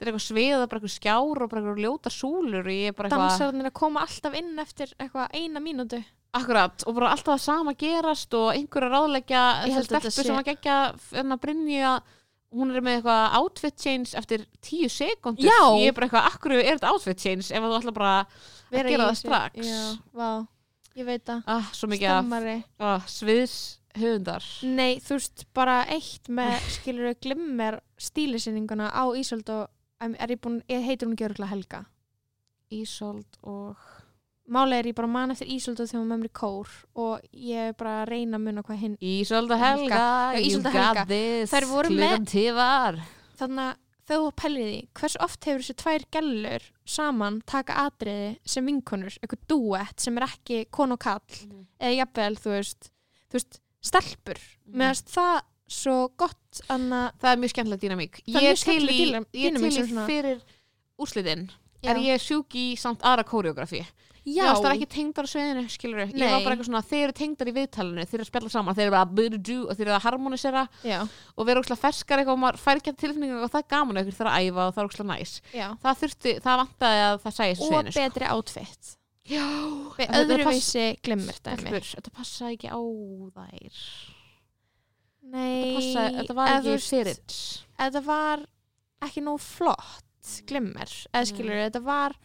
er eitthvað svið, það er bara eitthvað skjár og bara eitthvað ljóta súlur er dansarnir að koma alltaf inn eftir eitthvað eina mínútu. Akkurat, og bara alltaf það sama gerast og einhver að ráðleggja stelpu sé- sem að gegja en að Brynja hún er með eitthvað outfit change eftir tíu sekundur. Ég er bara eitthvað, akkur er þetta outfit change ef að þú ætla bara að Vera í gera það strax? Já, vá, ég veit það. Ah, svo mikið af stemmari ah, sviðs höfundar Nei, þú veist, bara eitt með skilur glimmer stílisýninguna á Ísold og er ég búin, ég heitir hún örgulega Helga? Ísold og Málega er ég bara man eftir Ísold og þegar með mér í kór og ég er bara að reyna að muna hvað hinn Ísold og Helga, Já, Ísold og you Helga. got this. Þær voru klukkan tífar þannig að pælir í því hversu oft hefur þessi tvær gellur saman taka atriði sem vinkonur eitthvað duett sem er ekki kon og kall eða jafnvel, þú veist þú veist, stelpur. Mhm. meðan það svo gott anna, það er mjög skemmtilega dýnamík. Það er ég mjög er til í, skemmtileg dýna- ég er dýnamík til sem í svona- fyrir úrslitin. Er ég sjúk í samt aðra kóreografi já, Já, það er ekki tengdar á sviðinu, skilur Ég var Nei. bara eitthvað svona, þeir eru tengdar í viðtalinu Þeir eru að spjalla saman, þeir eru bara budu og þeir eru að harmonisera já, og vera ókslega ferskar eitthvað og maður fær ekki að tilfinningu og það er gaman ykkur þegar að æfa og það er ókslega næs. Já. Það þurfti, það vantaði að það sæði og sviðinu sko. betri outfit. Já, Be Þetta öðruvísi glimmir dæmi. Þetta passa ekki á þær. Nei, Þetta, passa, þetta var var var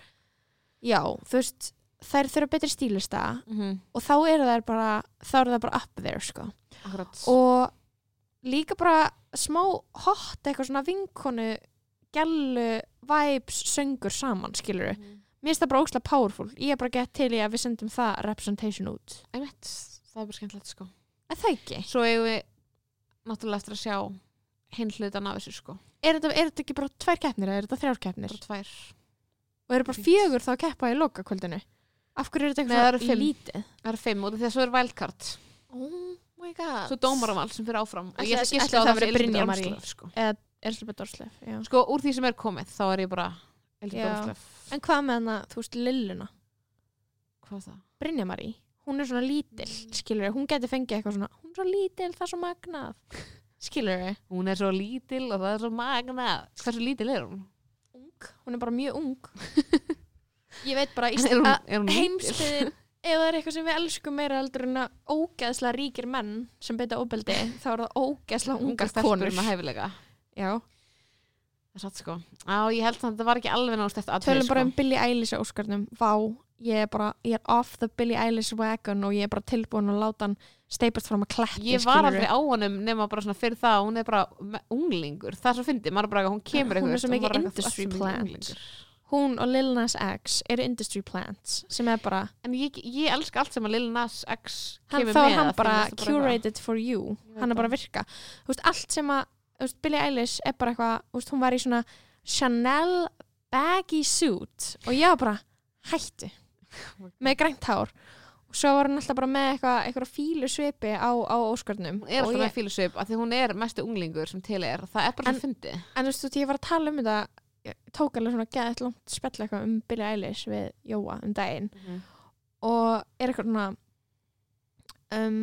já, þú veist þær þurfa betri stílista mm -hmm. og þá eru þær bara þá eru þær bara up there sko Akkurat og líka bara smá hot eitthvað svona vinkonu gælu vibes söngur saman skilur Mhm. mér finnst það bara ógslag powerful ég er bara gett til í að við sendum það representation út Einmitt, það er bara skemmtilegt sko er það ekki? Svo eigum við náttúrulega eftir að sjá hinn hlutan af þessu sko Er þetta, er þetta ekki bara tvær keppnir eða er þetta þrjár keppnir? Bara tvær Og eru bara fjögur þá að keppa í loka kvöldinu? Af hverju er þetta Nei, það eru eitthvað fimm. lítið? Það eru fimm og svo er wildcard Oh my god Svo dómaraval sem fyrir áfram og Ætli ég að ætli giska á það það verði fyrir Brynja Elísabet Marie? Ormslöf sko. Eða Elisabeth Orslef, já sko, úr því sem er komið þá er ég bara Elísabet Já. Ormslöf En hvað með hana, þú veist, Lilluna? Hvað er það? Brynja Marí, hún er svona lítil, skilur hún geti fengið eitthvað svona, hún er svo lítil, það er svo magnað skilur Hún er svo lítil og það er svo magna Hversu lítil er hún? ung, hún er bara mjög ung ég veit bara að heimsbyðin ef það er eitthvað sem við elskum meira heldur en að ógeðslega ríkir menn sem beita óbeldi þá er það ungar stelpur. konur með hæfileika. Já, Það er satt sko. Já, ég held að þetta var ekki alveg náttúrulega eftir atriði tölum bara sko. um Billie Eilish á Óskarnum. Vá, ég er bara, ég er off the Billie Eilish wagon og ég er bara tilbúin að láta hann steipast fram að kleppi Ég var aldrei á honum nema bara svona fyrir það að hún er bara unglingur. Það er svo fyndið, maður bara hún kemur Hún er eitthvað svo mikið eitthvað, industry "Þú ert svo mikið plant." Unglingur." hún og Lil Nas X eru industry plants sem er bara, En ég, ég elska allt sem að Lil Nas X kemur þá með er hann bara það curated for you. Hann er bara að það. virka veist, allt sem að veist, Billie Eilish er bara eitthvað hún var í svona Chanel baggy suit og ég var bara hættu með grænt hár. Og svo var hann alltaf bara með eitthvað, eitthvað fílu svipi á, á Óskarnum Hún er alltaf ég, með fílusvip af því hún er mestu unglingur sem til er. Það er bara svo fyndið. en þú veist, ég var að tala um þetta tók alveg svona geðið langt spjall eitthvað um Billie Eilish við Jóa um daginn. Og er eitthvað svona um,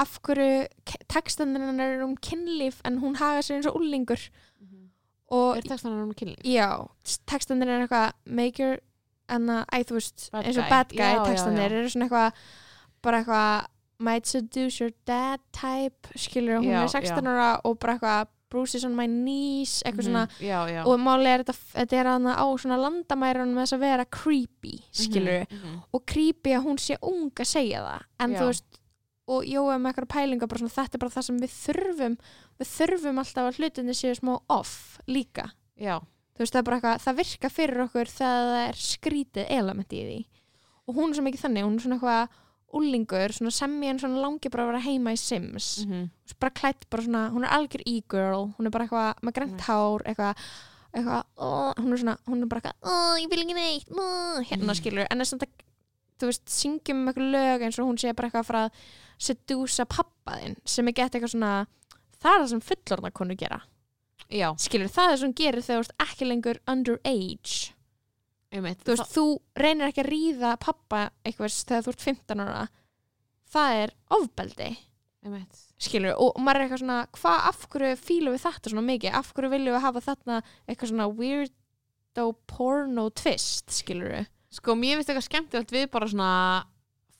af hverju textanir hennar er um kynlíf en hún haga sér eins og úlingur og Er textan hann um kynlíf? já, textanir er eitthvað make your en að, æ, þú veist, Bad eins og bad guy Já, já, textanir já. eru svona eitthvað bara eitthvað might seduce your dad type skilur, hún Já, er 16 ára og bara eitthvað Bruce is on my knees eitthvað svona, Mhm. Já, já. og máli er þetta, þetta er hana á svona landamærunum með þess að vera creepy, skilur Mhm, mhm. og creepy að hún sé ung að segja það en Já. þú veist og Jói með eitthvað pælinga bara svona þetta er bara það sem við þurfum við þurfum alltaf að hlutinni séu smá off líka veist það er bara eitthvað, það virka fyrir okkur þegar það er skrítið element í því og hún er svo mikið þannig, hún er svona eitthvað úlingur, semmi en langi bara að vera heima í Sims mm. bara klætt bara svona, hún er algjör e-girl hún er bara eitthvað með grænt Nice. hár eitthvað, ó, hún hún er bara eitthvað ég vil ekki neitt, ó, hérna Mm. skilur en samt að, þú veist, syngjum um eitthvað lög eins og hún sé bara eitthvað að fara að sedúsa pappaðinn sem er gett eitthvað svona það er það sem fullorna konu gera já, skilur, það er það sem hún gerir þegar þú ert ekki lengur underage einmitt. þú veist, þú reynir ekki að ríða pappa eitthvað þegar þú ert 15 ára það er ofbeldi einmitt. skilur, og maður er eitthvað svona hvað, af hverju fílum við þetta svona mikið af hverju viljum við hafa þarna eitthvað svona weirdo porno twist, skilur Sko, mér finnst eitthvað skemmtilegt við bara svona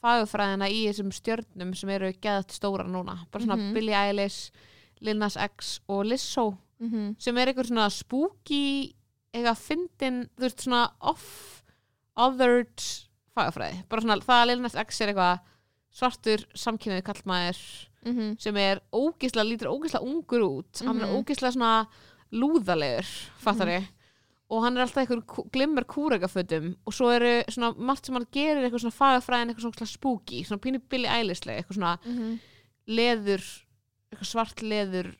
fagufræðina í þessum stjörnum sem eru geðat stóra núna. Bara svona Mhm. Billie Eilish, Lil Nas X og Lizzo mm -hmm. sem er eitthvað svona spooky eitthvað fyndin, þú veist, svona off othered fagufræði. Bara svona, það að Lil Nas X er eitthvað svartur samkynniði kallmaður Mhm. sem er ógislega, lítur ógislega ungur út hann er Mhm. ógislega svona lúðalegur, fattar ég og hann er alltaf kú- glimmer kúregafötum og svo eru svona margt sem hann gerir eitthvað svona fagafræðin, eitthvað svona spooky svona pínu Billie Eilishleg, eitthvað svona Mhm. leður eitthvað svart leður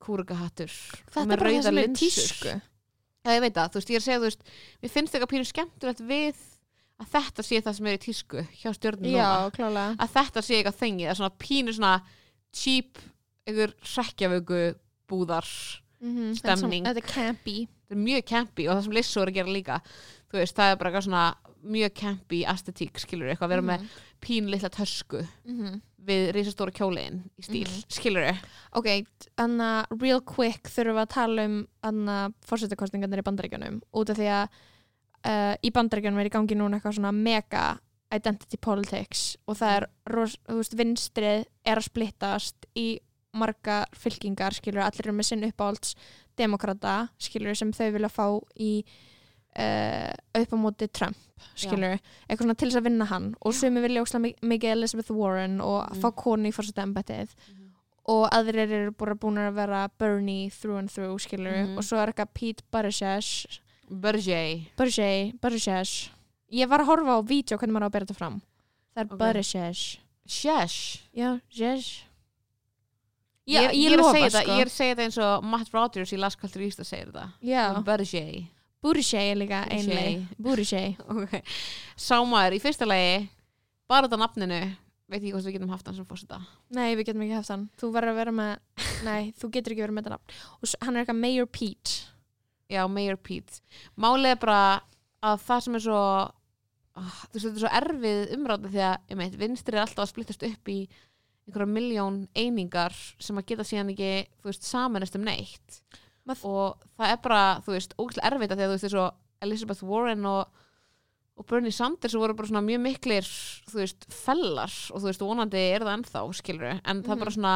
kúregahattur þetta er bara það sem er tísku Já, ég veit það, þú veist, ég er að segja, þú veist mér finnst eitthvað pínu skemmtilegt við að þetta sé það sem er í tísku hjá stjörnum já, klálega. Að þetta sé eitthvað þengi það er svona pínu svona cheap einhver hrekkjavögu búðar mm Stemning. þetta er campy. Það er mjög campy og það sem Lissó er að gera líka þú veist, það er bara eitthvað svona mjög campy estetík, skilur eitthvað, vera með pínu litla tösku. -hmm. Við risastóra kjóliðin í stíl, Mhm. skilur ok, anna real quick þurfum við að tala um anna fórsetakostningarnir í bandaríkjunum. Út af því að uh, í bandaríkjunum er í gangi núna eitthvað svona mega identity politics og það er, ros, þú veist, vinstrið er að splittast í marga fylkingar, skilur, allir eru með sinn uppáhalds demokrata, skilur, sem þau vilja fá í uh, upp á móti Trump, skilur eitthvað svona til þess að vinna hann. Og sumi vilja óslega mikið Elizabeth Warren og Mm. fá konu í fórseta embættið. Og aðrir eru bara búin að vera Bernie through and through, skilur Mhm. og svo er eitthvað Pete Buttigieg. Berger Buttigieg, Buttigieg. Ég var að horfa á vídeo hvernig maður á að bera þetta fram. Það er Ok. Buttigieg. Shesh já, Jesh ég, Já, ég, ég er að segja þetta, sko. ég eins og Matt Rogers í East að segja þetta Buttigieg er líka einleg Buttigieg okay. Sámaður í fyrsta lagi bara þetta nafninu veit ekki hvort við getum haft hann sem fórseta nei, við getum ekki haft hann. Þú verður að vera með nei, þú getur ekki verið með þetta nafn. Og hann er eitthvað Mayor Pete. Já, Mayor Pete. Málið er bara að það sem er svo ah, þú veist, þetta er svo erfið umræða því að, meit, vinstri er alltaf að splittast upp í einhverja miljón einingar sem að geta síðan ekki, þú veist, samanest um neitt Mað- og það er bara, þú veist, ógæslega erfitt að því að þú veist, og Elizabeth Warren og, og Bernie Sanders voru bara svona mjög miklir, þú veist, fellar og þú veist, vonandi er það ennþá, skilur en það er bara svona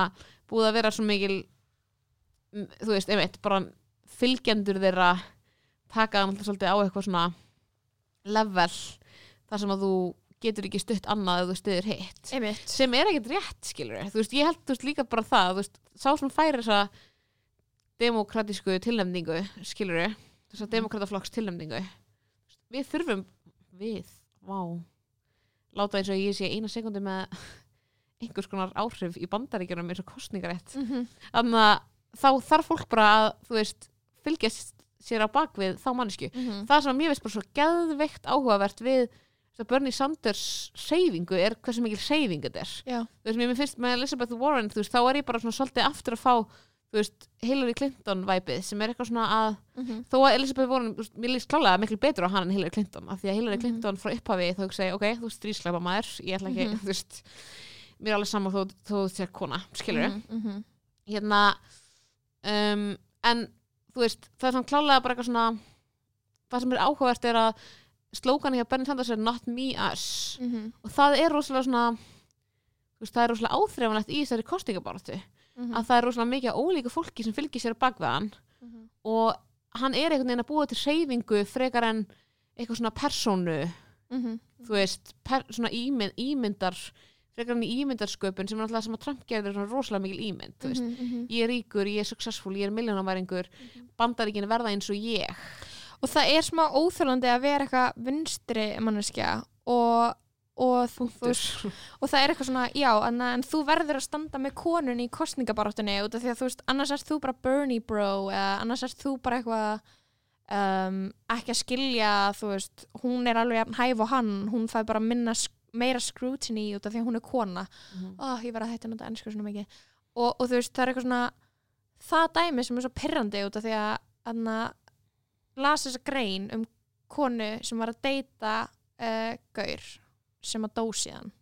búið að vera svo mikil þú veist, einmitt, bara fylgjendur þeirra taka náttúrulega svolítið á eitthvað svona level þar sem að þú getur ekki stutt annað ef þú stuðir hitt. Sem er ekkert rétt, skilur þú veist, ég held þú veist, líka bara það þú veist, sá sem færi þessa demokratísku tilnefningu skilur þessa demokrataflokks tilnefningu við þurfum við, vá láta eins og ég sé eina sekundi með einhvers konar áhrif í bandaríkjunum eins og kostningarétt mm -hmm. þannig að þá þarf fólk bara að þú veist, fylgjast sér á bakvið þá mannesku. Það sem að mér veist bara svo geðveikt áhugavert við þess að Bernie Sanders reyfingu er hversu mikil reyfing þetta er. Þú veist, mér finnst með Elizabeth Warren, þú veist, þá er ég bara svona svolítið aftur að fá, veist, Hillary Clinton væpið sem er eitthvað svona að mm þó að Elizabeth Warren, veist, mér líst klálega miklu betur á hann en Hillary Clinton, af því að Hillary Mhm. Clinton frá upphafi þá ég, ok, þú veist, stríslepa maður, ég ætla ekki, Mhm. þú veist mér er alveg saman þó, þú sér kona, skilur Mhm, mhm. hérna um, en þú veist, það er svona klálega bara eitthvað svona það sem er áhugavert er að slókanu hjá Bernie Sanders er not me us og það er rosalega svona veist, það er rosalega áþreifanlegt í þessari kostingabaratu mhm, að það er rosalega mikið ólíku fólki sem fylgir sér bakveðan mhm. og hann er einhvern veginn að búa til hreyfingu frekar en eitthvað svona persónu Mhm, þú veist, per, svona ímynd, ímyndar frekar en í ímyndarsköpun sem er alltaf sem að svona rosalega mikil ímynd þú veist, mhm, mhm. ég er ríkur, ég er successful, ég er milljónamæringur bandaríkin verða eins og ég. Og það er smá óþjólandi að vera eitthvað vinstri manneskja og, og, veist, og það er eitthvað svona, já, en, en þú verður að standa með konun í kostningabaráttunni út af því að þú veist, annars ert þú bara Bernie bro eða annars ert þú bara eitthvað um, ekki að skilja þú veist, hún er alveg hæf og hann hún fæ bara minna, sk- meira scrutiny út af því að hún er kona. Mhm. oh, ég verð að hætta nota ennsku svona mikið. Og, og þú veist, það er eitthvað svona það dæmi sem er svo pirrandi út af því að hann las þessa grein um konu sem var að deyta uh, gaur sem að dó síðan.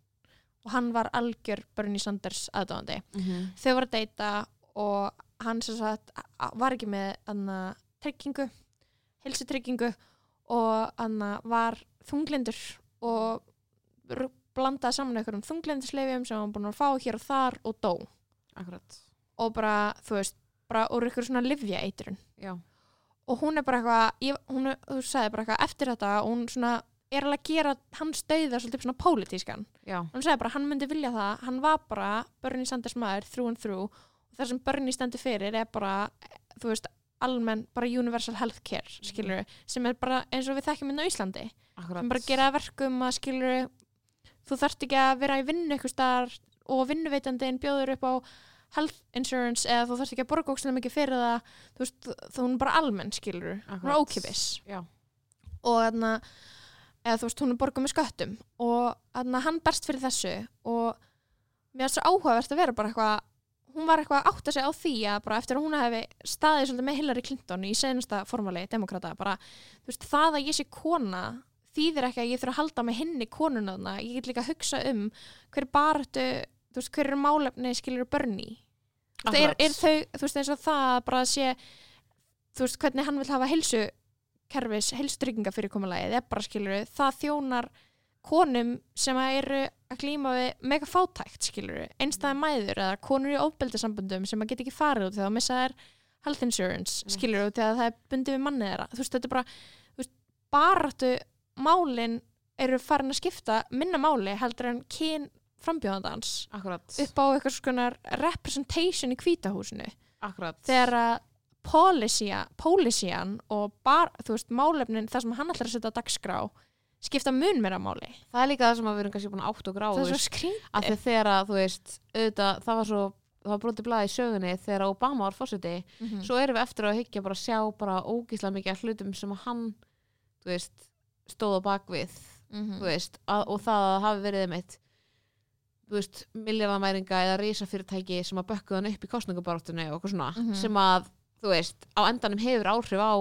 Og hann var algjör Bernie Sanders aðdáðandi Mhm. þau var að deyta og hann sagt var ekki með anna, tryggingu hilsutryggingu og anna, var þunglindur og blandaði saman einhverjum þunglindisleifjum sem hann búin að fá hér og þar og dó. Akkurat. Og bara, þú veist, bara úr ykkur svona livja eitrun já, og hún er bara eitthvað, ég- hún er, þú sagði bara eitthvað eftir þetta, og hún svona er alveg að gera hans dauða svolítið svona pólitískan. Hann sagði bara, hann myndi vilja það. Hann var bara Bernie Sanders maður þrú en þrú og það sem Bernie stendur fyrir er bara, þú veist almenn, bara universal healthcare skilur sem er bara eins og við þekkjum inn á Íslandi. Akkurat. sem bara gera að verkum að skilur þú þarft ekki að vera í vinnu eitthvað staðar og vinnuveitandinn bjóður upp á health insurance eða þú þarft ekki að borga ókslega mikið fyrir það. Þú veist, þú er bara almenn skilur Akkurat. ókipis og þarna eða þú veist, hún er borgað með sköttum. Og þarna hann berst fyrir þessu og mér er svo áhugavert að vera bara eitthvað hún var eitthvað að átta sig á því að bara eftir að hún hefði staðið svolítið með Hillary Clinton í senasta formali demokrata bara, þú veist, það að ég sé kona þýðir ekki að ég þurfa að halda með henni konunöðna, ég get líka að hugsa um hver baratu, þú veist, hver eru málefni skilur börni er, er þau, þú veist, eins og það að bara að sé, þú veist, hvernig hann vil hafa heilsu kerfis, heilstrygginga fyrirkomulagið, er bara skilur það þjónar konum sem eru að glíma við mega fátækt skilur, einstæða mæður eða konur í ofbeldisambundum sem að geta ekki farið út þegar missa þær health insurance Rétt. skilur út þegar það er bundið við mannið þeirra. Þú veist, þetta er bara, þú veist, baráttu málin eru farin að skipta minna máli heldur en kyn frambjóðandans akkurat, upp á eitthvað svona representation í kvítahúsinu akkurat. Þegar að policyan og bar, veist, málefnin það sem hann ætlar að setja á dagskrá skipta mun meira máli það er líka það sem að við erum kannski búin að átt og grá það er svo því þegar veist auðvitað, það var svo það var brotið blaði í sögunni þegar Obama var fórseti Mhm. svo erum við eftir að higgja bara að sjá bara ógíslega mikið af hlutum sem hann veist, stóð á bakvið veist, að, og það að hafi verið veist, miljardamæringa eða risafyrirtæki sem að bökkuð hann upp í eitthvað svona Mhm. sem að, þú veist, á endanum hefur áhrif á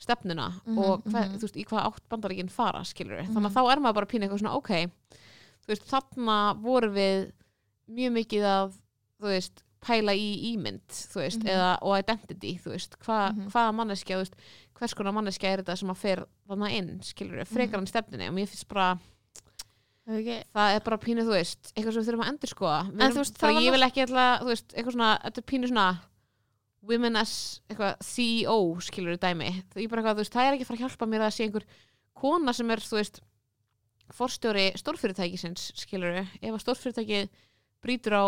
stefnuna Mhm, og hver, mhm. þú veist, í hvað átt bandaríkinn fara skilur Mhm. þannig að þá er maður bara að pína eitthvað svona ok, þú veist, þarna voru við mjög mikið að þú veist, pæla í ímynd þú veist, Mhm. eða, og identity þú veist, hva, Mhm. hvaða manneskja þú veist, hvers konar manneskja er þetta sem að fer þarna inn, skilur frekar Mhm. en stefnunni og mér finnst bara ekki- það er bara pínu, þú veist, eitthvað sem við þurfum að endur skoða þú veist, bara, ég vil ekki alltaf, þú veist, eitthvað svona þetta er pínu svona women as eitthvað CEO, skilur dæmi. Það er bara þú veist, það er ekki að fara að hjálpa mér að sé einhver kona sem er, þú veist forstjóri stórfyrirtækisins skilur, ef að stórfyrirtæki brýtur á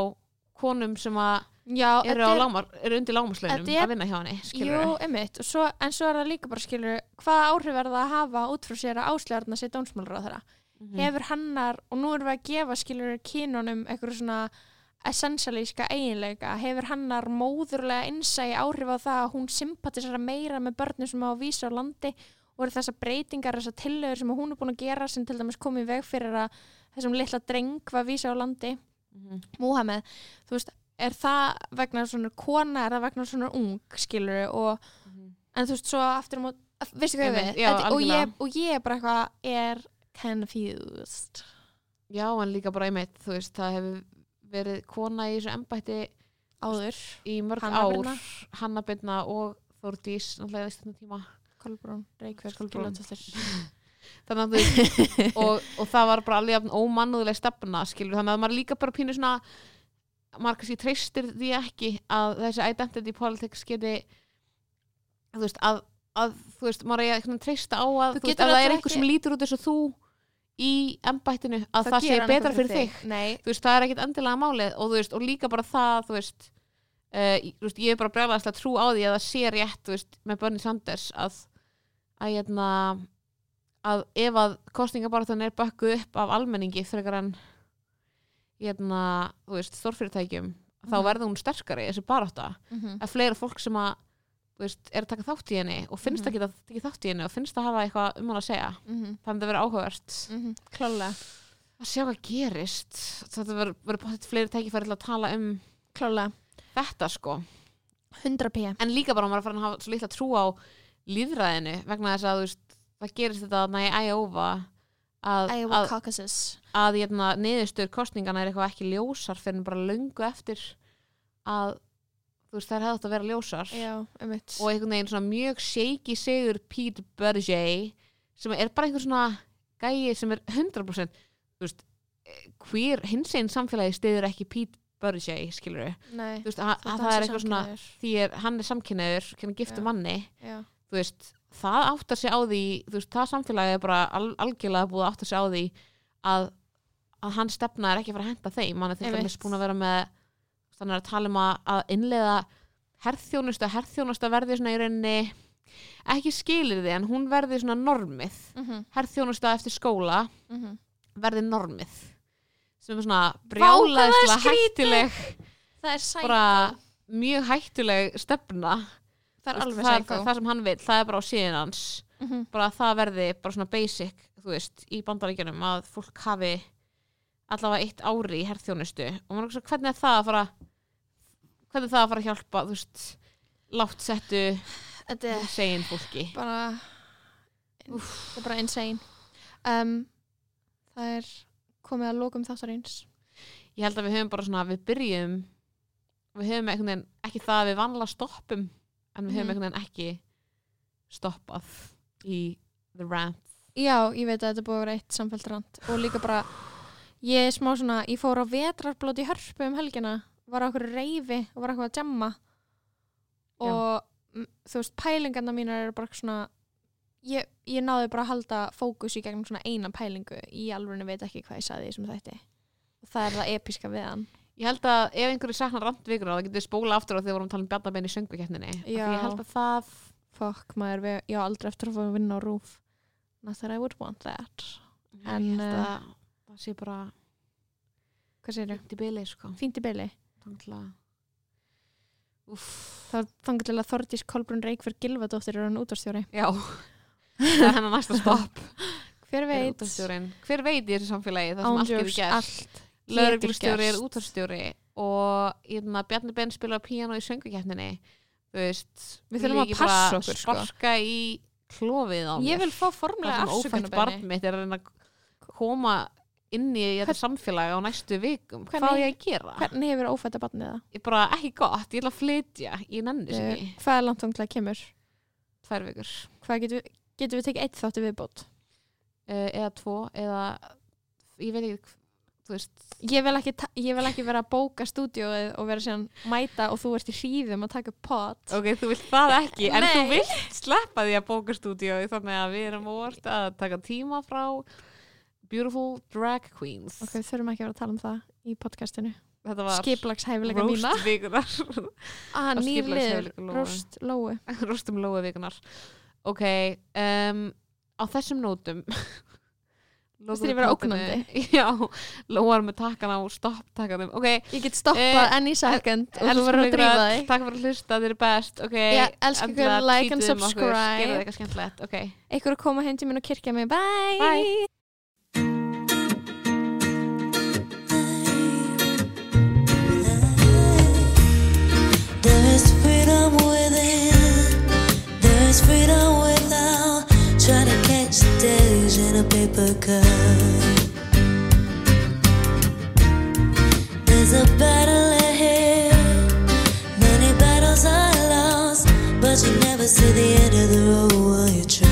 konum sem að Já, eru, á er- undir er- að vinna hjá henni, Jú, einmitt, svo, en svo er það líka bara skilur hvaða áhrif er það að hafa út frá sér að áslegarna sér dónsmálur á þeirra Mhm. hefur hennar, og nú erum við að gefa skilur kínunum eitthvað svona essentialíska eiginleika hefur hennar móðurlega innsægi áhrif á það að hún sympatisera meira með börnum sem á að vísa á landi og eru þessar breytingar, þessar tillögur sem hún er búin að gera sem til dæmis komið veg fyrir að þessum litla dreng var vísa á landi Mhm. Múhameð, þú veist, er það vegna svona kona, er það vegna svona ung skilur og Mhm. en þú veist svo aftur um að veistu hvað við já, Þetta- og, ég, og ég er bara eitthvað er confused Já, en líka bara einmitt, þú veist, það hefur verið kona í þessu embætti áður, í mörg Hanna ár Birna. Hanna Birna og Þórdís náttúrulega í stundum tíma Kolbrún, Reykjavík. Gylfadóttir. þannig að þú og, og það var bara alveg jafn ómannúðileg stefna skilur þannig að maður líka bara pínu svona maður kannski treystir því ekki að þessi identity politics geti þú veist að, að þú veist maður er að treysta á að Þú þú veist, ef það er einhver sem lítur út eins og þú í embættinu að Þá það sé betra fyrir þig. þú veist, það er ekkit endilega málið og, veist, og líka bara það veist, uh, ég er bara brjálæðislega trú á því að það sé rétt með Bernie Sanders að að, hérna, að ef að kostningabaratan er bakkuð upp af almenningi frekar en hérna, þú veist, stórfyrirtækjum þá Mhm. verður hún sterkari þessi barátta. Mhm, að fleira fólk sem að veist, er að taka þátt í henni og finnst Mhm. að geta þátt í henni og finnst að hafa eitthvað um hann að segja mhm, þannig að það verður áhugavert mhm, klálega, að sjá hvað gerist þetta verður potið fleiri tækifæri til að tala um klálega, þetta sko 100 p. en líka bara maður er farin að hafa svo litla trú á líðræðinu vegna þess að veist, það gerist þetta í Iowa að, að, Caucasus. að hérna, niðurstöður kostningana er eitthvað ekki ljósar fyrir bara löngu eftir að þú veist þær hefði átt að vera ljósar. Já, um og einhvern veginn svona mjög shaky sigur Pete Buttigieg sem er bara einhver svona gæi sem er 100% þú veist, hver hins einn samfélagi stiður ekki Pete Buttigieg skilur við, þú veist, að, að það er eitthvað svona því er, hann er samkynniður, hann giftu Já. manni. Já, þú veist, það áttar sig á því þú veist, það samfélagi er bara al, algjörlega búið að áttar sig á því að, að hann stefna er ekki að fara að henda þeim. Hann er til dæmis búin að vera með þannig að tala um að, innleiða herþjónusta, herþjónusta verði svona í rauninni ekki skilir því en hún verði svona normið mhm, herþjónusta eftir skóla mhm. verði normið sem er svona skrítið. hættuleg Það er sækó. bara mjög hættuleg stefna Það er alveg sækó. það, það sem hann vil, það er bara á síðan hans Mhm. bara að það verði bara svona basic þú veist, í bandaríkjunum að fólk hafi allavega eitt ári í herþjónustu og maður er ekki svo hvernig er það að fara hvernig er það að fara að hjálpa þú veist, látt settu segin fólki? bara það er bara insane. Um, það er komið að lókum þáttarins ég held að við höfum bara svona, við byrjum við höfum einhvern veginn ekki það að við vanlega stoppum en við höfum Mhm. einhvern veginn ekki stoppað í the rant. Já, ég veit að þetta búið að vera eitt samfælt rand og líka bara ég er smá svona, ég fór á vetrarblót í hörpu um helgina, var á okkur reyfi og var eitthvað að jamma. Og mm, þú veist, pælingarna mínar eru bara svona ég, ég náði bara að halda fókus í gegnum svona eina pælingu. Í alveg veit ekki hvað ég saði þessum þætti. Og það er það episka við hann. Ég held að ef einhverju saknar randvíkur þá getur við spóla aftur á því að við vorum að tala um bjarnabenn í söngukeppninni Já. ég held að það fokk maður, við, ég á aldrei eftir að fá að vinna á rúf not that I would want that. En, ég held að það sé bara fínt í byli sko. fínt í byli Þannig til að Þordís Kolbrun Reykjörg Gilvadóttir er hann útvarstjóri já. Það er hennar næsta stopp. Hver er veit, hver veit í þessu samfélagi það sem allt getur allt lauruglustjóri er gerst. útvarpsstjóri og Bjarni Ben spila á píano í veist Við þurfum að passa okkur, sko. sparka í klófið á mér ég vil fá það formulega sem ófætt barn mitt er að reyna að koma inn í þetta Hvern- samfélag á næstu vikum Hvernig- hvað á ég að gera? hvernig hefur ófætta barnið það? Ég bara ekki gott, ég ætla að flytja þess Eh, ekki, hvað er langt til að kemur? tvær vikur hvað getum við, getum við tekið eitt þátti viðbót? uh, eða tvo eða ég veit ekki þú veist, ég vil ekki, ég vil ekki vera að bóka stúdíóið og vera síðan mæta og þú ert í hríðum að taka pot ok, þú vilt það ekki en þú vilt sleppa því að bóka stúdíu þannig að við erum beautiful drag queens. Ok, þurfum ekki að vera að tala um það í podcastinu. Þetta var skiplagshæfilega mína. roast vikunar ah, rost lóu. Roast um lóa vikunar ok, um, á þessum nótum Finnst þér ég vera ógnandi? Já, Lóa er með takkana og stopp takkanum Ok, ég get stoppað Eh, any second og þú verður að ykkur drífa þig. Takk fyrir að hlusta, þið eru best. Ok, Já, elsku ykkur, like and um okkur, subscribe. Skemmtilegt, ok. Einhver að koma heim til minn og kirkja mig. Bye, Bye. stays in a paper cup. There's a battle ahead, many battles are lost, but you never see the end of the road while you try.